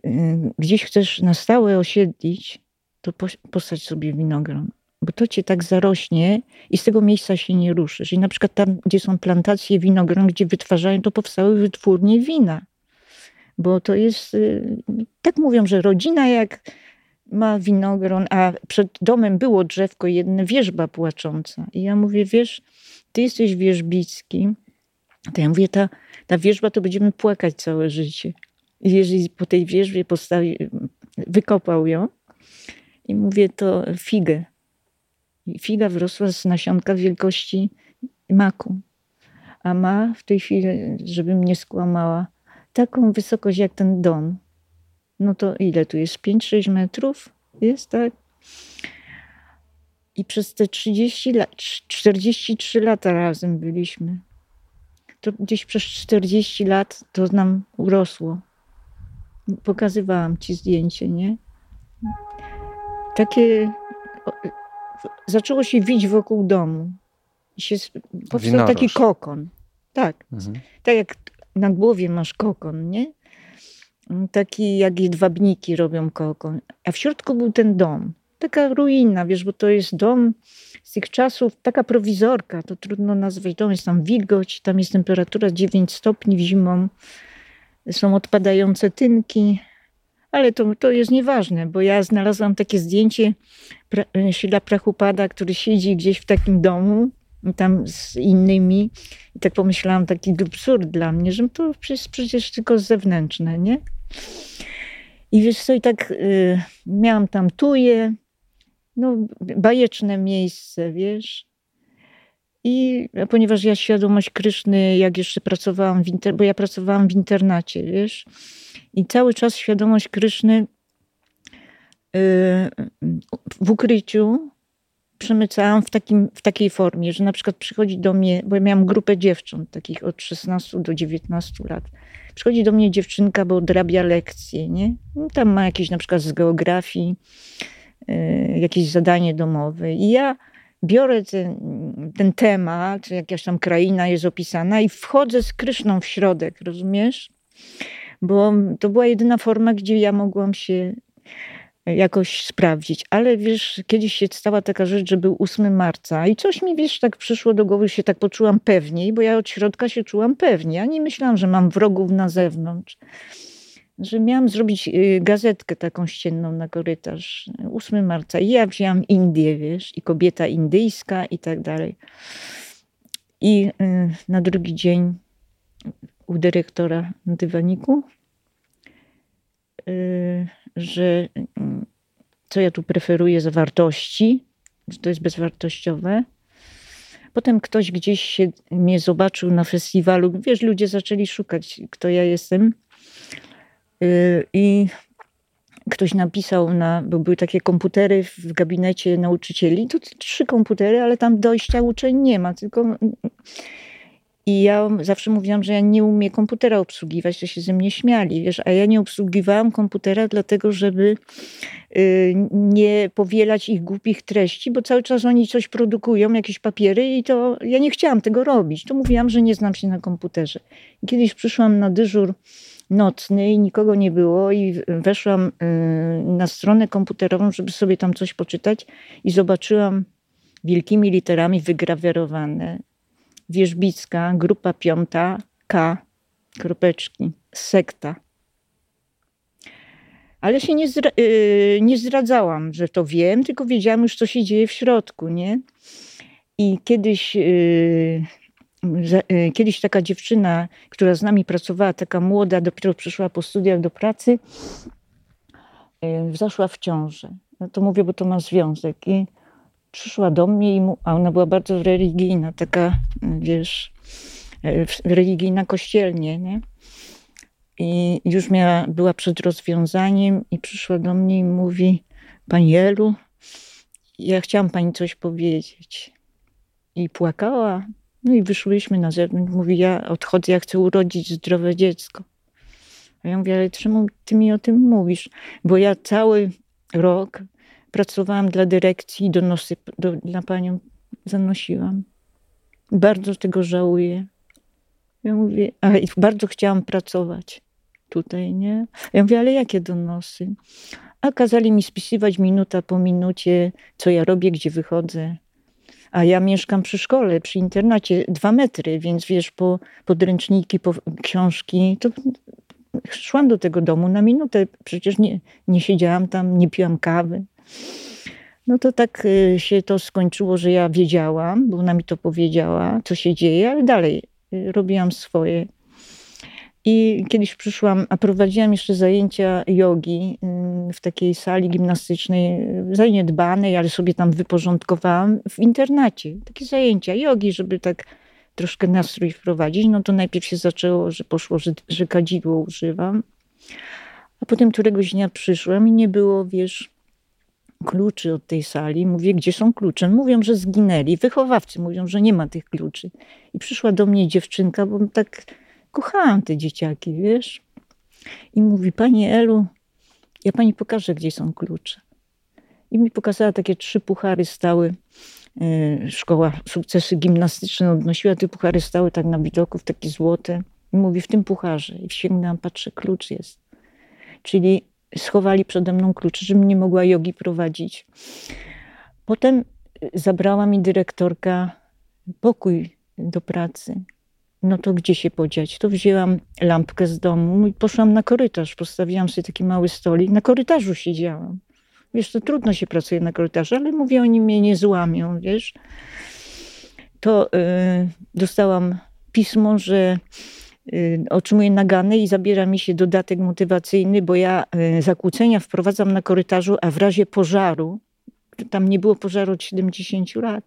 gdzieś chcesz na stałe osiedlić, to postać sobie winogron bo to cię tak zarośnie i z tego miejsca się nie ruszysz. I na przykład tam, gdzie są plantacje winogron, gdzie wytwarzają, to powstały wytwórnie wina. Bo to jest, y, tak mówią, że rodzina jak ma winogron, a przed domem było drzewko jedne, wierzba płacząca. I ja mówię, wiesz, ty jesteś wierzbicki. To ja mówię, ta, ta wierzba to będziemy płakać całe życie. I jeżeli po tej wierzbie postawi, wykopał ją i mówię, to figę Figa wyrosła z nasionka wielkości maku. A ma w tej chwili, żebym nie skłamała, taką wysokość jak ten dom. No to ile tu jest? 5-6 metrów? Jest tak? I przez te 30 lat, 43 lata razem byliśmy. To gdzieś przez 40 lat to nam urosło. Pokazywałam ci zdjęcie, nie? Takie zaczęło się wić wokół domu. I się, powstał Winoroż. taki kokon. Tak. Mhm. Tak jak na głowie masz kokon, nie? Taki jak jedwabniki robią kokon. A w środku był ten dom. Taka ruina, wiesz, bo to jest dom z tych czasów, taka prowizorka, to trudno nazwać dom. Jest tam wilgoć, tam jest temperatura 9 stopni w zimą. Są odpadające tynki, ale to, to jest nieważne, bo ja znalazłam takie zdjęcie pra, Sila Prachupada, który siedzi gdzieś w takim domu, tam z innymi. I tak pomyślałam, taki absurd dla mnie, że to przecież, przecież tylko zewnętrzne, nie? I wiesz co, i tak y, miałam tam tuje, no bajeczne miejsce, wiesz. I ponieważ ja świadomość Kryszny, jak jeszcze pracowałam w inter, bo ja pracowałam w internacie, wiesz, i cały czas świadomość Kryszny w ukryciu przemycałam w, takim, w takiej formie, że na przykład przychodzi do mnie, bo ja miałam grupę dziewcząt, takich od 16 do 19 lat. Przychodzi do mnie dziewczynka, bo odrabia lekcje, nie? No, tam ma jakieś na przykład z geografii, yy, jakieś zadanie domowe. I ja biorę ten, ten temat, jakaś tam kraina jest opisana i wchodzę z Kryszną w środek, rozumiesz? Bo to była jedyna forma, gdzie ja mogłam się jakoś sprawdzić. Ale wiesz, kiedyś się stała taka rzecz, że był 8 marca i coś mi, wiesz, tak przyszło do głowy, się tak poczułam pewniej, bo ja od środka się czułam pewnie. Ja nie myślałam, że mam wrogów na zewnątrz. Że miałam zrobić y, gazetkę taką ścienną na korytarz 8 marca. I ja wzięłam Indię, wiesz, i kobieta indyjska i tak dalej. I y, na drugi dzień u dyrektora na dywaniku y, że mm, co ja tu preferuję za wartości, że to jest bezwartościowe. Potem ktoś gdzieś się mnie zobaczył na festiwalu. Wiesz, ludzie zaczęli szukać, kto ja jestem. Y, I ktoś napisał, na, bo były takie komputery w gabinecie nauczycieli. To trzy komputery, ale tam dojścia uczeń nie ma, tylko i ja zawsze mówiłam, że ja nie umiem komputera obsługiwać, to się ze mnie śmiali, wiesz, a ja nie obsługiwałam komputera dlatego, żeby y, nie powielać ich głupich treści, bo cały czas oni coś produkują, jakieś papiery i to ja nie chciałam tego robić. To mówiłam, że nie znam się na komputerze. Kiedyś przyszłam na dyżur nocny i nikogo nie było i weszłam y, na stronę komputerową, żeby sobie tam coś poczytać i zobaczyłam wielkimi literami wygrawerowane Wierzbicka, grupa piąta, K, kropeczki, sekta. Ale się nie, zdra yy, nie zdradzałam, że to wiem, tylko wiedziałam już, co się dzieje w środku, nie? I kiedyś, yy, yy, kiedyś taka dziewczyna, która z nami pracowała, taka młoda, dopiero przyszła po studiach do pracy, y, zaszła w ciążę. No to mówię, bo to ma związek. I przyszła do mnie, i mu, a ona była bardzo religijna, taka, wiesz, e, religijna kościelnie, nie? I już miała, była przed rozwiązaniem i przyszła do mnie i mówi, Pani Elu, ja chciałam Pani coś powiedzieć. I płakała. No i wyszłyśmy na zewnątrz. Mówi, ja odchodzę, ja chcę urodzić zdrowe dziecko. A ja mówię, ale czemu Ty mi o tym mówisz? Bo ja cały rok pracowałam dla dyrekcji donosy do, dla panią zanosiłam. Bardzo tego żałuję. Ja mówię, bardzo chciałam pracować tutaj, nie? Ja mówię, ale jakie donosy? A kazali mi spisywać minuta po minucie, co ja robię, gdzie wychodzę. A ja mieszkam przy szkole, przy internacie, dwa metry, więc wiesz, po podręczniki, po książki, to szłam do tego domu na minutę. Przecież nie, nie siedziałam tam, nie piłam kawy. No to tak y, się to skończyło, że ja wiedziałam, bo ona mi to powiedziała, co się dzieje, ale dalej y, robiłam swoje. I kiedyś przyszłam, a prowadziłam jeszcze zajęcia jogi y, w takiej sali gimnastycznej, zaniedbanej, ale sobie tam wyporządkowałam w internacie. Takie zajęcia jogi, żeby tak troszkę nastrój wprowadzić. No to najpierw się zaczęło, że poszło, że, że kadzidło używam. A potem któregoś dnia przyszłam i nie było, wiesz, kluczy od tej sali. Mówię, gdzie są klucze? Mówią, że zginęli. Wychowawcy mówią, że nie ma tych kluczy. I przyszła do mnie dziewczynka, bo tak kochałam te dzieciaki, wiesz. I mówi, pani Elu, ja pani pokażę, gdzie są klucze. I mi pokazała takie trzy puchary stały. E, szkoła sukcesy gimnastyczne odnosiła, te puchary stały tak na widoku, takie złote. I mówi, w tym pucharze. I sięgnęłam, patrzę, klucz jest. Czyli schowali przede mną klucze, żebym nie mogła jogi prowadzić. Potem zabrała mi dyrektorka pokój do pracy. No to gdzie się podziać? To wzięłam lampkę z domu i poszłam na korytarz. Postawiłam sobie taki mały stolik. Na korytarzu siedziałam. Wiesz, to trudno się pracuje na korytarzu, ale mówię, oni mnie nie złamią, wiesz. To yy, dostałam pismo, że Y, otrzymuję nagany i zabiera mi się dodatek motywacyjny, bo ja y, zakłócenia wprowadzam na korytarzu, a w razie pożaru, tam nie było pożaru od 70 lat,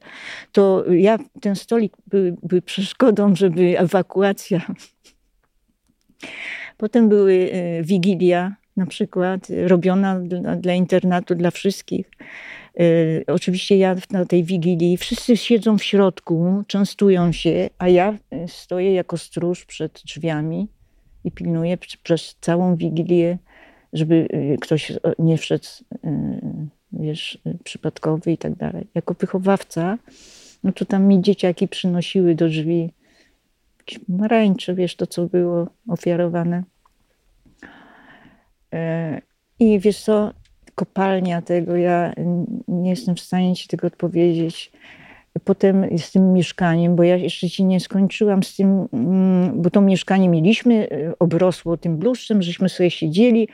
to ja, ten stolik był, był przeszkodą, żeby ewakuacja. Potem były y, wigilia na przykład, robiona dla, dla internatu, dla wszystkich. Y, oczywiście ja na tej wigilii, wszyscy siedzą w środku, częstują się, a ja y, stoję jako stróż przed drzwiami i pilnuję przez całą wigilię, żeby y, ktoś nie wszedł, wiesz, przypadkowy i tak dalej. Jako wychowawca, no to tam mi dzieciaki przynosiły do drzwi marańcze, wiesz, to co było ofiarowane. I wiesz co, kopalnia tego, ja nie jestem w stanie ci tego odpowiedzieć. Potem z tym mieszkaniem, bo ja jeszcze ci nie skończyłam z tym, mm, bo to mieszkanie mieliśmy, e, obrosło tym bluszczem, żeśmy sobie siedzieli.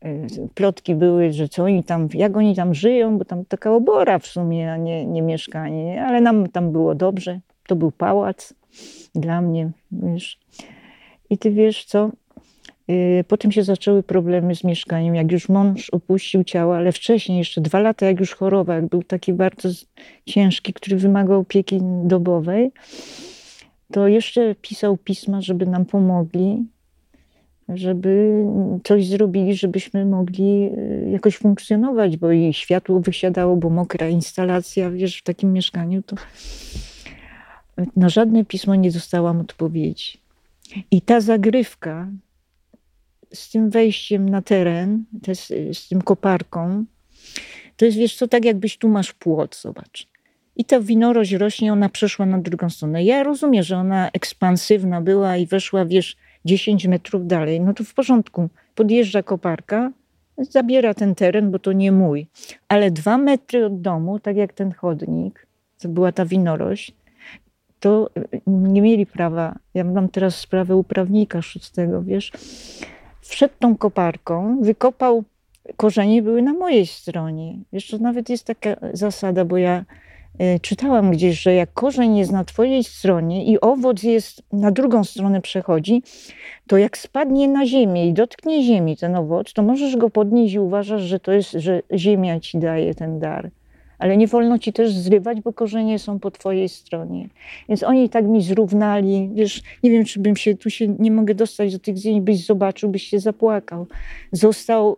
E, plotki były, że co oni tam, jak oni tam żyją, bo tam taka obora w sumie, a nie, nie mieszkanie, ale nam tam było dobrze. To był pałac dla mnie, wiesz. I ty wiesz co, potem się zaczęły problemy z mieszkaniem, jak już mąż opuścił ciało, ale wcześniej, jeszcze dwa lata, jak już chorował, jak był taki bardzo ciężki, który wymagał opieki dobowej, to jeszcze pisał pisma, żeby nam pomogli, żeby coś zrobili, żebyśmy mogli y, jakoś funkcjonować, bo i światło wysiadało, bo mokra instalacja, wiesz, w takim mieszkaniu, to na żadne pismo nie dostałam odpowiedzi. I ta zagrywka, z tym wejściem na teren, z, z tym koparką, to jest, wiesz co, tak jakbyś tu masz płot, zobacz. I ta winorość rośnie, ona przeszła na drugą stronę. Ja rozumiem, że ona ekspansywna była i weszła, wiesz, 10 metrów dalej. No to w porządku. Podjeżdża koparka, zabiera ten teren, bo to nie mój. Ale dwa metry od domu, tak jak ten chodnik, to była ta winorość, to nie mieli prawa. Ja mam teraz sprawę uprawnika szóstego, wiesz wszedł tą koparką, wykopał, korzenie były na mojej stronie. Jeszcze nawet jest taka zasada, bo ja y, czytałam gdzieś, że jak korzeń jest na twojej stronie i owoc jest na drugą stronę przechodzi, to jak spadnie na ziemię i dotknie ziemi ten owoc, to możesz go podnieść i uważasz, że to jest, że ziemia ci daje ten dar ale nie wolno ci też zrywać, bo korzenie są po twojej stronie. Więc oni tak mi zrównali, wiesz, nie wiem, czy bym się, tu się nie mogę dostać do tych zdjęć, byś zobaczył, byś się zapłakał. Został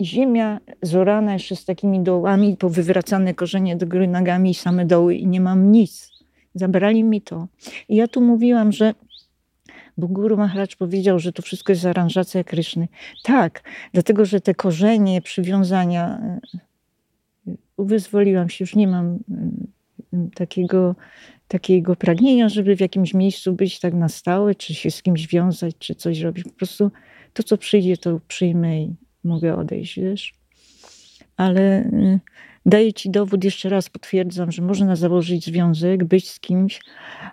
ziemia zorana jeszcze z takimi dołami, powywracane korzenie do góry nogami i same doły i nie mam nic. Zabrali mi to. I ja tu mówiłam, że bo Guru Maharaj powiedział, że to wszystko jest aranżacja Kryszny. Tak, dlatego, że te korzenie przywiązania uwyzwoliłam się, już nie mam mm, takiego, takiego pragnienia, żeby w jakimś miejscu być tak na stałe, czy się z kimś wiązać, czy coś robić. Po prostu to, co przyjdzie, to przyjmę i mogę odejść, wiesz. Ale y, daję ci dowód, jeszcze raz potwierdzam, że można założyć związek, być z kimś,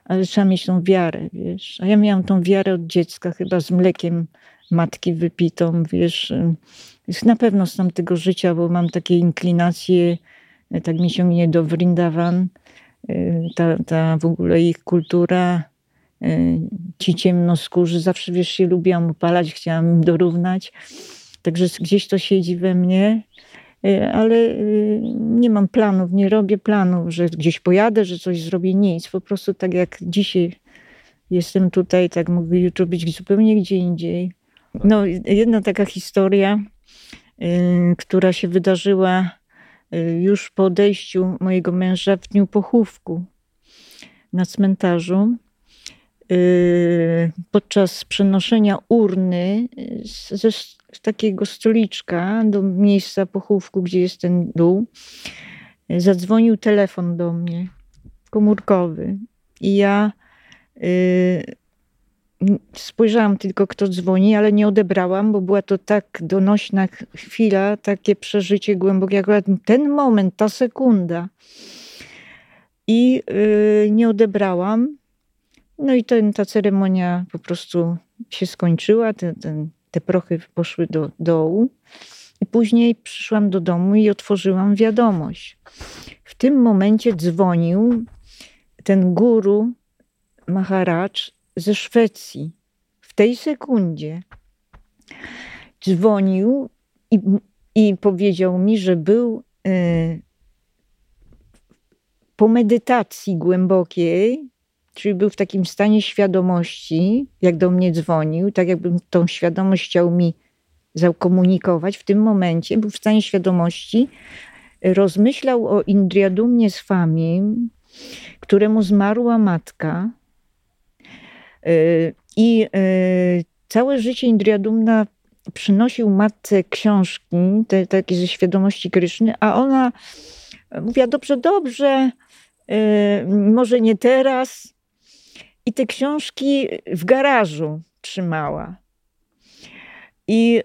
ale trzeba mieć tą wiarę, wiesz. A ja miałam tą wiarę od dziecka, chyba z mlekiem matki wypitą, wiesz. Na pewno z tamtego życia, bo mam takie inklinacje tak mi się minie do Vrindavan, y, ta, ta w ogóle ich kultura, y, ci ciemnoskórzy, zawsze wiesz, się lubiłam upalać, chciałam im dorównać, także gdzieś to siedzi we mnie, y, ale nie mam planów, nie robię planów, że gdzieś pojadę, że coś zrobię, nic, po prostu tak jak dzisiaj jestem tutaj, tak mogę jutro być zupełnie gdzie indziej. No, jedna taka historia, która się wydarzyła już po odejściu mojego męża w dniu pochówku na cmentarzu. Y, podczas przenoszenia urny ze z takiego stoliczka do miejsca pochówku, gdzie jest ten dół, zadzwonił telefon do mnie komórkowy. I ja y, spojrzałam tylko, kto dzwoni, ale nie odebrałam, bo była to tak donośna chwila, takie przeżycie głębokie, akurat ten moment, ta sekunda. I yy, nie odebrałam. No i ten, ta ceremonia po prostu się skończyła, te, te, te prochy poszły do dołu. I później przyszłam do domu i otworzyłam wiadomość. W tym momencie dzwonił ten guru Maharaj ze Szwecji w tej sekundzie dzwonił i, i powiedział mi, że był y, po medytacji głębokiej, czyli był w takim stanie świadomości, jak do mnie dzwonił, tak jakbym tą świadomość chciał mi zakomunikować w tym momencie, był w stanie świadomości, rozmyślał o Indriadumnie Swami, któremu zmarła matka. Y, I y, całe życie Indriadumna przynosił matce książki, te, takie ze świadomości Kryszny, a ona mówiła, dobrze, dobrze, y, może nie teraz. I te książki w garażu trzymała. I,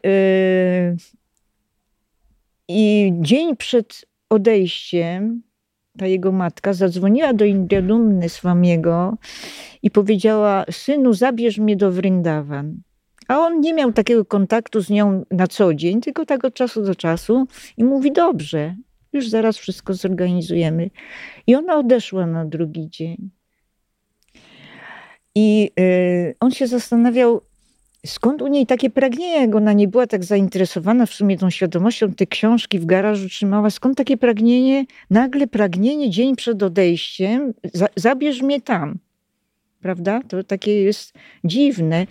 i dzień przed odejściem ta jego matka zadzwoniła do Indiadumny Swamiego i powiedziała, synu zabierz mnie do Vrindavan. A on nie miał takiego kontaktu z nią na co dzień, tylko tak od czasu do czasu i mówi, dobrze, już zaraz wszystko zorganizujemy. I ona odeszła na drugi dzień. I y, on się zastanawiał, skąd u niej takie pragnienie, jak ona nie była tak zainteresowana w sumie tą świadomością, te książki w garażu trzymała, skąd takie pragnienie, nagle pragnienie dzień przed odejściem, za, zabierz mnie tam. Prawda? To takie jest dziwne.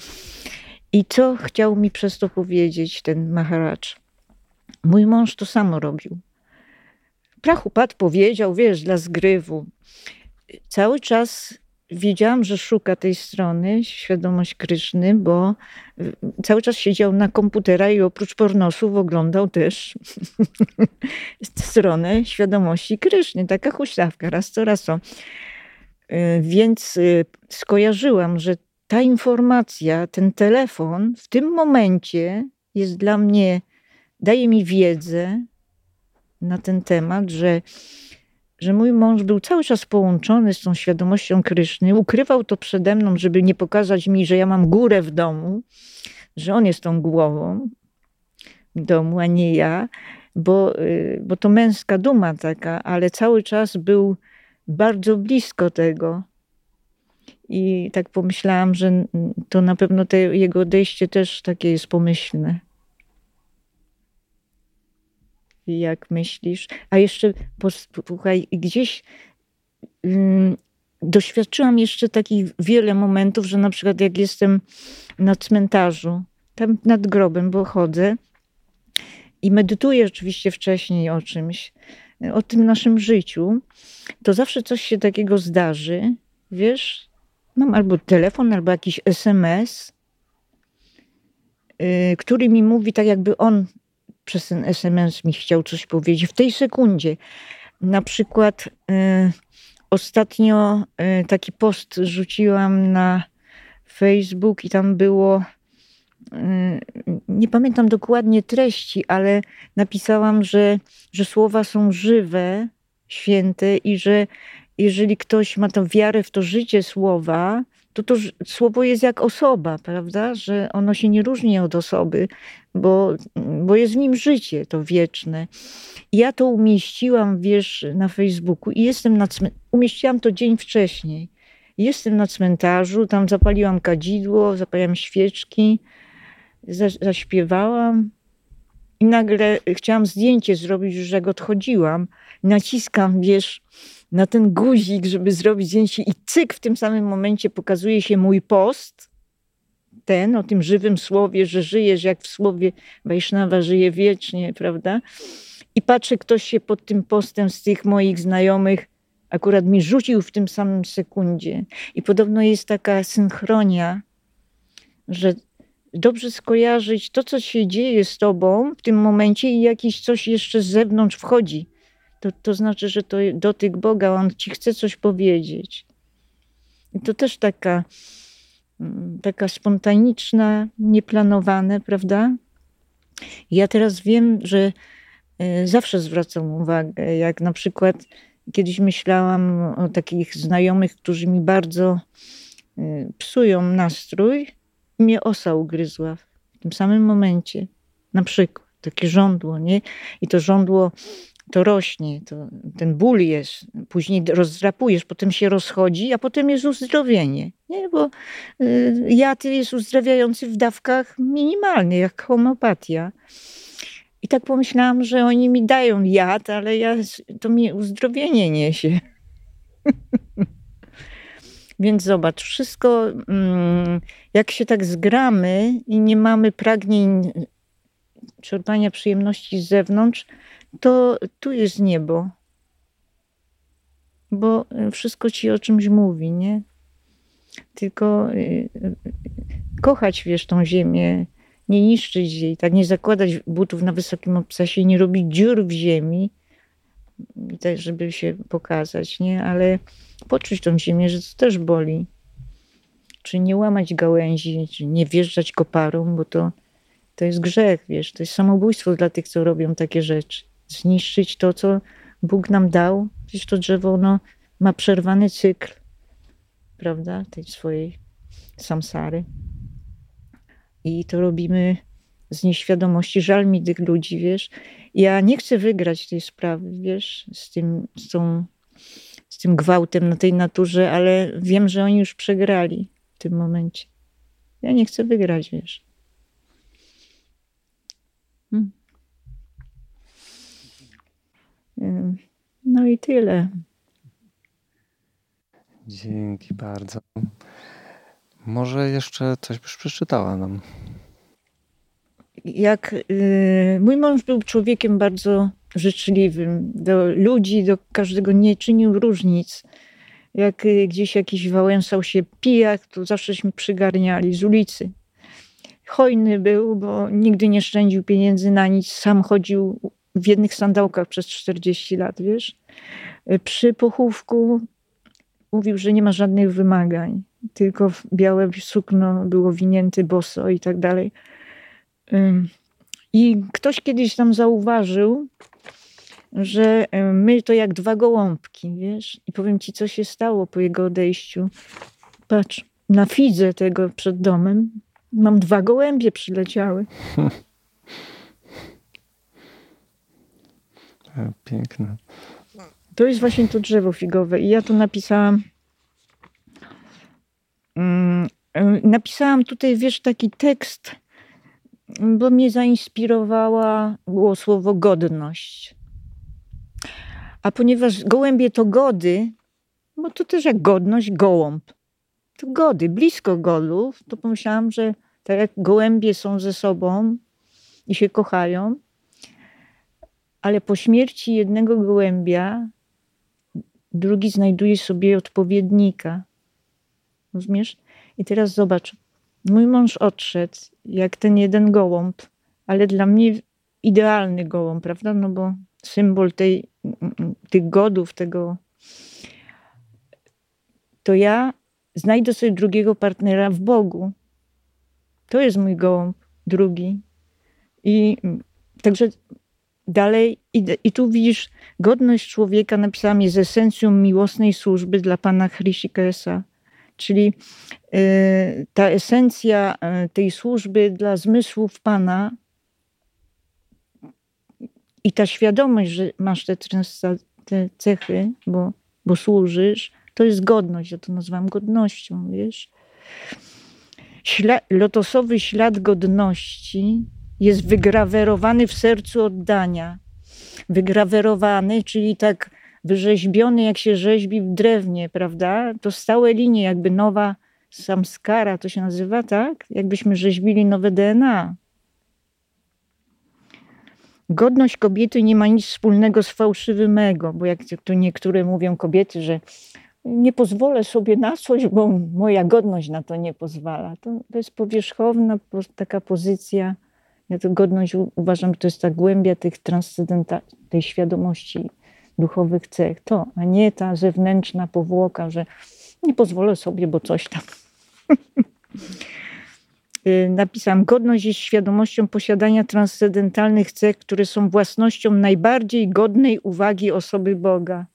I co chciał mi przez to powiedzieć ten Maharaj? Mój mąż to samo robił. Prachupat powiedział, wiesz, dla zgrywu. Cały czas wiedziałam, że szuka tej strony, świadomość Kryszny, bo y, cały czas siedział na komputera i oprócz pornosów oglądał też stronę świadomości Kryszny. Taka huśtawka, raz co raz. Y, więc y, skojarzyłam, że ta informacja, ten telefon w tym momencie jest dla mnie, daje mi wiedzę na ten temat, że że mój mąż był cały czas połączony z tą świadomością Kryszny, ukrywał to przede mną, żeby nie pokazać mi, że ja mam górę w domu, że on jest tą głową w domu, a nie ja, bo, y, bo to męska duma taka, ale cały czas był bardzo blisko tego. I tak pomyślałam, że to na pewno te jego odejście też takie jest pomyślne. Jak myślisz? A jeszcze posłuchaj, gdzieś um, doświadczyłam jeszcze takich wiele momentów, że na przykład jak jestem na cmentarzu, tam nad grobem, bo chodzę i medytuję oczywiście wcześniej o czymś, o tym naszym życiu, to zawsze coś się takiego zdarzy, wiesz, mam albo telefon, albo jakiś SMS, yy, który mi mówi tak, jakby on przez ten SMS mi chciał coś powiedzieć w tej sekundzie. Na przykład y, ostatnio y, taki post rzuciłam na Facebook i tam było, y, nie pamiętam dokładnie treści, ale napisałam, że, że słowa są żywe, święte i że jeżeli ktoś ma tą wiarę w to życie słowa, to to słowo jest jak osoba, prawda? Że ono się nie różni od osoby, bo, bo jest w nim życie, to wieczne. Ja to umieściłam, wiesz, na Facebooku i jestem na. Umieściłam to dzień wcześniej. Jestem na cmentarzu, tam zapaliłam kadzidło, zapaliłam świeczki, zaśpiewałam. I nagle chciałam zdjęcie zrobić, już jak odchodziłam. Naciskam, wiesz, na ten guzik, żeby zrobić zdjęcie i cyk, w tym samym momencie pokazuje się mój post, ten o tym żywym słowie, że żyjesz jak w słowie Wajsznawa, żyje wiecznie, prawda? I patrzę, ktoś się pod tym postem z tych moich znajomych akurat mi rzucił w tym samym sekundzie. I podobno jest taka synchronia, że dobrze skojarzyć to, co się dzieje z tobą w tym momencie i jakiś coś jeszcze z zewnątrz wchodzi to, to znaczy, że to dotyk Boga, On ci chce coś powiedzieć. I to też taka, mm, taka spontaniczna, nieplanowane, prawda? Ja teraz wiem, że e, zawsze zwracam uwagę, jak na przykład kiedyś myślałam o takich znajomych, którzy mi bardzo e, psują nastrój, mnie osa ugryzła w tym samym momencie. Na przykład takie żądło, nie? I to żądło to rośnie, to, ten ból jest, później rozdrapujesz, potem się rozchodzi, a potem jest uzdrowienie. Nie? Bo y, jad jest uzdrawiający w dawkach minimalnych, jak homeopatia. I tak pomyślałam, że oni mi dają jad, ale ja, to mi uzdrowienie niesie. Więc zobacz, wszystko, mm, jak się tak zgramy i nie mamy pragnień czerpania przyjemności z zewnątrz, to tu jest niebo. Bo wszystko ci o czymś mówi, nie? Tylko y, kochać, wiesz, tą ziemię, nie niszczyć jej, tak nie zakładać butów na wysokim obcasie, nie robić dziur w ziemi, tak, żeby się pokazać, nie? Ale poczuć tą ziemię, że to też boli. Czy nie łamać gałęzi, czy nie wjeżdżać koparą, bo to, to jest grzech, wiesz, to jest samobójstwo dla tych, co robią takie rzeczy. Zniszczyć to, co Bóg nam dał. Przecież to drzewo, ono ma przerwany cykl, prawda, tej swojej samsary. I to robimy z nieświadomości. Żal mi tych ludzi, wiesz. Ja nie chcę wygrać tej sprawy, wiesz, z tym, z, tą, z tym gwałtem na tej naturze, ale wiem, że oni już przegrali w tym momencie. Ja nie chcę wygrać, wiesz. Hmm. No i tyle. Dzięki bardzo. Może jeszcze coś byś przeczytała nam. Jak y, mój mąż był człowiekiem bardzo życzliwym do ludzi, do każdego nie czynił różnic. Jak y, gdzieś jakiś wałęsał się pijak, to zawsześmy przygarniali z ulicy. Hojny był, bo nigdy nie szczędził pieniędzy na nic. Sam chodził w jednych sandałkach przez 40 lat, wiesz. Y, przy pochówku mówił, że nie ma żadnych wymagań tylko białe sukno było winięte boso i tak dalej. I ktoś kiedyś tam zauważył, że my to jak dwa gołąbki, wiesz? I powiem ci, co się stało po jego odejściu. Patrz, na fidze tego przed domem mam dwa gołębie przyleciały. Piękne. To jest właśnie to drzewo figowe. I ja tu napisałam Mm, napisałam tutaj, wiesz, taki tekst, bo mnie zainspirowała było słowo godność. A ponieważ gołębie to gody, bo to też jak godność, gołąb. To gody, blisko godów, to pomyślałam, że tak jak gołębie są ze sobą i się kochają, ale po śmierci jednego gołębia drugi znajduje sobie odpowiednika. Rozumiesz? I teraz zobacz, mój mąż odszedł jak ten jeden gołąb, ale dla mnie idealny gołąb, prawda? No bo symbol tej, tych godów, tego. To ja znajdę sobie drugiego partnera w Bogu. To jest mój gołąb, drugi. I także dalej. I tu widzisz, godność człowieka napisałam jest esencją miłosnej służby dla Pana Hrishikesa. Czyli y, ta esencja y, tej służby dla zmysłów Pana i ta świadomość, że masz te, te cechy, bo, bo służysz, to jest godność. Ja to nazywam godnością, wiesz. Śla lotosowy ślad godności jest wygrawerowany w sercu oddania. Wygrawerowany, czyli tak wyrzeźbiony, jak się rzeźbi w drewnie, prawda? To stałe linie, jakby nowa samskara, to się nazywa, tak? Jakbyśmy rzeźbili nowe DNA. Godność kobiety nie ma nic wspólnego z fałszywym ego, bo jak tu niektóre mówią kobiety, że nie pozwolę sobie na coś, bo moja godność na to nie pozwala. To, to jest powierzchowna taka pozycja. Ja to godność uważam, że to jest ta głębia tych transcendenta, tej świadomości duchowych cech. To, a nie ta zewnętrzna powłoka, że nie pozwolę sobie, bo coś tam. Y, napisałam, godność jest świadomością posiadania transcendentalnych cech, które są własnością najbardziej godnej uwagi osoby Boga.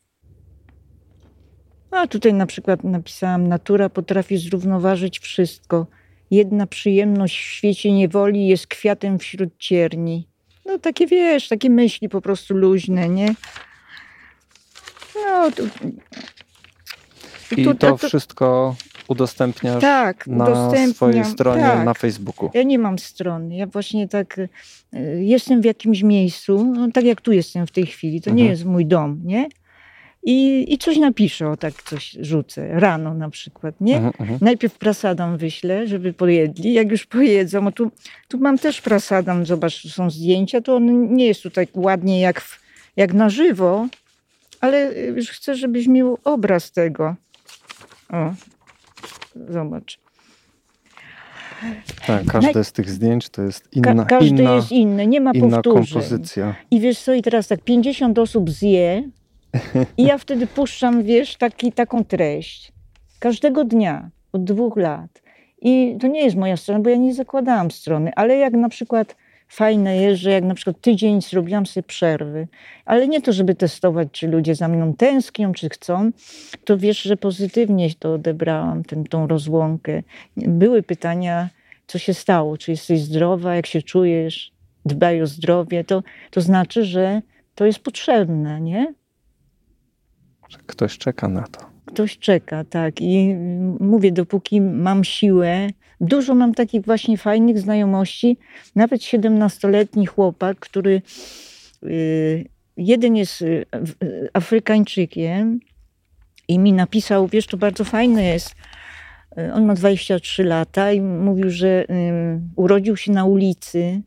A tutaj na przykład napisałam, natura potrafi zrównoważyć wszystko. Jedna przyjemność w świecie niewoli jest kwiatem wśród cierni. No takie wiesz, takie myśli po prostu luźne, nie? No, tu... I tu, to, to, wszystko udostępniasz tak, na swojej stronie tak. na Facebooku. Ja nie mam strony. Ja właśnie tak y, jestem w jakimś miejscu, no, tak jak tu jestem w tej chwili. To mhm. nie jest mój dom, nie? I, i coś napiszę, o tak coś rzucę, rano na przykład, nie? Najpierw prasadam wyślę, żeby pojedli. Jak już pojedzą, tu, tu mam też prasadam, zobacz, są zdjęcia, to on nie jest tutaj ładnie jak, w, jak na żywo, ale już chcę, żebyś miał obraz tego. O, zobacz. Tak, każde Naj- z tych zdjęć to jest Ka- inna, każdy inna, jest inny, nie ma inna powtórzeń. kompozycja. I wiesz co, i teraz tak 50 osób zje i ja wtedy puszczam, wiesz, taki, taką treść. Każdego dnia, od dwóch lat. I to nie jest moja strona, bo ja nie zakładałam strony, ale jak na przykład fajne jest, że jak na przykład tydzień zrobiłam sobie przerwy, ale nie to, żeby testować, czy ludzie za mną tęsknią, czy chcą, to wiesz, że pozytywnie to odebrałam, ten, tą rozłąkę. Były pytania, co się stało, czy jesteś zdrowa, jak się czujesz, dbaj o zdrowie, to, to znaczy, że to jest potrzebne, nie? Ktoś czeka na to. Ktoś czeka, tak. I mówię, dopóki mam siłę, dużo mam takich właśnie fajnych znajomości. Nawet 17-letni chłopak, który y, jeden jest y, y, Afrykańczykiem i mi napisał, wiesz, to bardzo fajne jest. On ma 23 lata i mówił, że urodził się na ulicy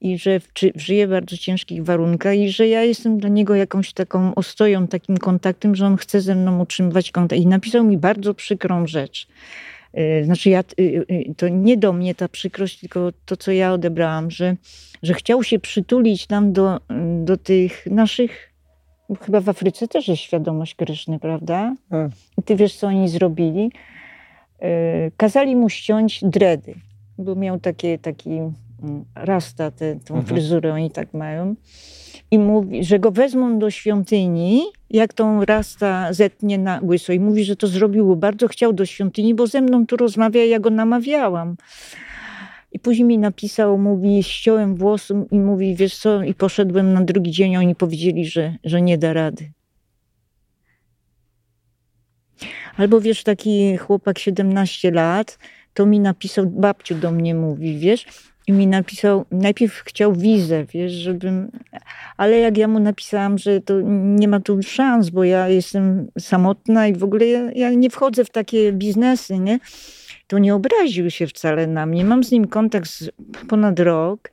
i że żyje w bardzo ciężkich warunkach i że ja jestem dla niego jakąś taką ostoją, takim kontaktem, że on chce ze mną utrzymywać kontakt. I napisał mi bardzo przykrą rzecz. Y, Znaczy, ja, y, y, to nie do mnie ta przykrość, tylko to, co ja odebrałam, że, że chciał się przytulić nam do, do tych naszych. Chyba w Afryce też jest świadomość Kryszny, prawda? A. I ty wiesz, co oni zrobili? Kazali mu ściąć dredy, bo miał takie, taki rasta, tę tą Mhm. fryzurę, oni tak mają. I mówi, że go wezmą do świątyni, jak tą rasta zetnie na łyso. I mówi, że to zrobił, bo bardzo chciał do świątyni, bo ze mną tu rozmawia, ja go namawiałam. I później mi napisał, mówi, ściąłem włosy i mówi, wiesz co, i poszedłem na drugi dzień, a oni powiedzieli, że, że nie da rady. Albo wiesz, taki chłopak 17 lat, to mi napisał, babciu do mnie mówi, wiesz, i mi napisał, najpierw chciał wizę, wiesz, żebym, ale jak ja mu napisałam, że to nie ma tu szans, bo ja jestem samotna i w ogóle ja, ja nie wchodzę w takie biznesy, nie? To nie obraził się wcale na mnie. Mam z nim kontakt z ponad rok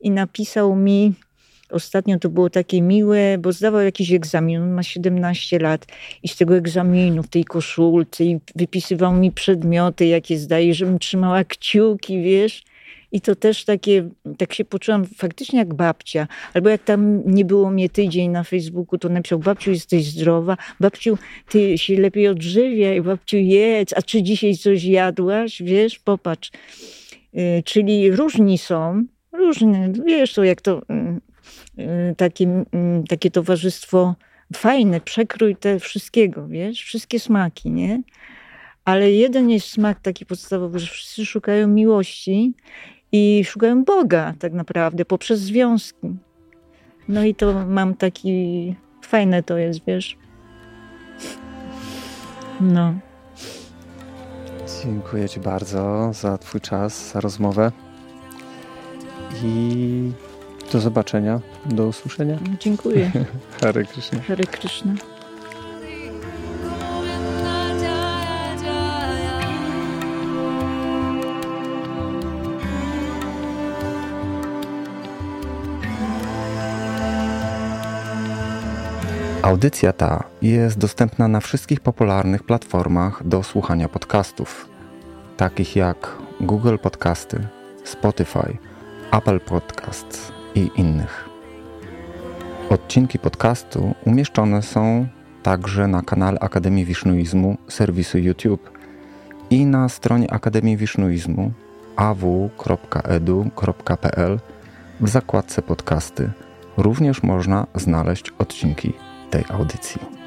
i napisał mi, ostatnio to było takie miłe, bo zdawał jakiś egzamin, on ma 17 lat i z tego egzaminu w tej koszulce i wypisywał mi przedmioty, jakie zdaje, żebym trzymała kciuki, wiesz. I to też takie, tak się poczułam faktycznie jak babcia. Albo jak tam nie było mnie tydzień na Facebooku, to napisał, babciu jesteś zdrowa, babciu ty się lepiej odżywiaj, babciu jedz, a czy dzisiaj coś jadłaś, wiesz, popatrz. Y, Czyli różni są, różne, wiesz to jak to y, y, takie, y, takie towarzystwo fajne, przekrój te wszystkiego, wiesz, wszystkie smaki, nie? Ale jeden jest smak taki podstawowy, że wszyscy szukają miłości i szukają Boga tak naprawdę poprzez związki. No i to mam taki, fajne to jest, wiesz. No. Dziękuję Ci bardzo za Twój czas, za rozmowę. I do zobaczenia, do usłyszenia. Dziękuję. Hare Krishna. Hare Krishna. Audycja ta jest dostępna na wszystkich popularnych platformach do słuchania podcastów, takich jak Google Podcasty, Spotify, Apple Podcasts i innych. Odcinki podcastu umieszczone są także na kanale Akademii Wisznuizmu serwisu YouTube i na stronie Akademii Wisznuizmu aw.edu.pl w zakładce podcasty również można znaleźć odcinki tej audycji.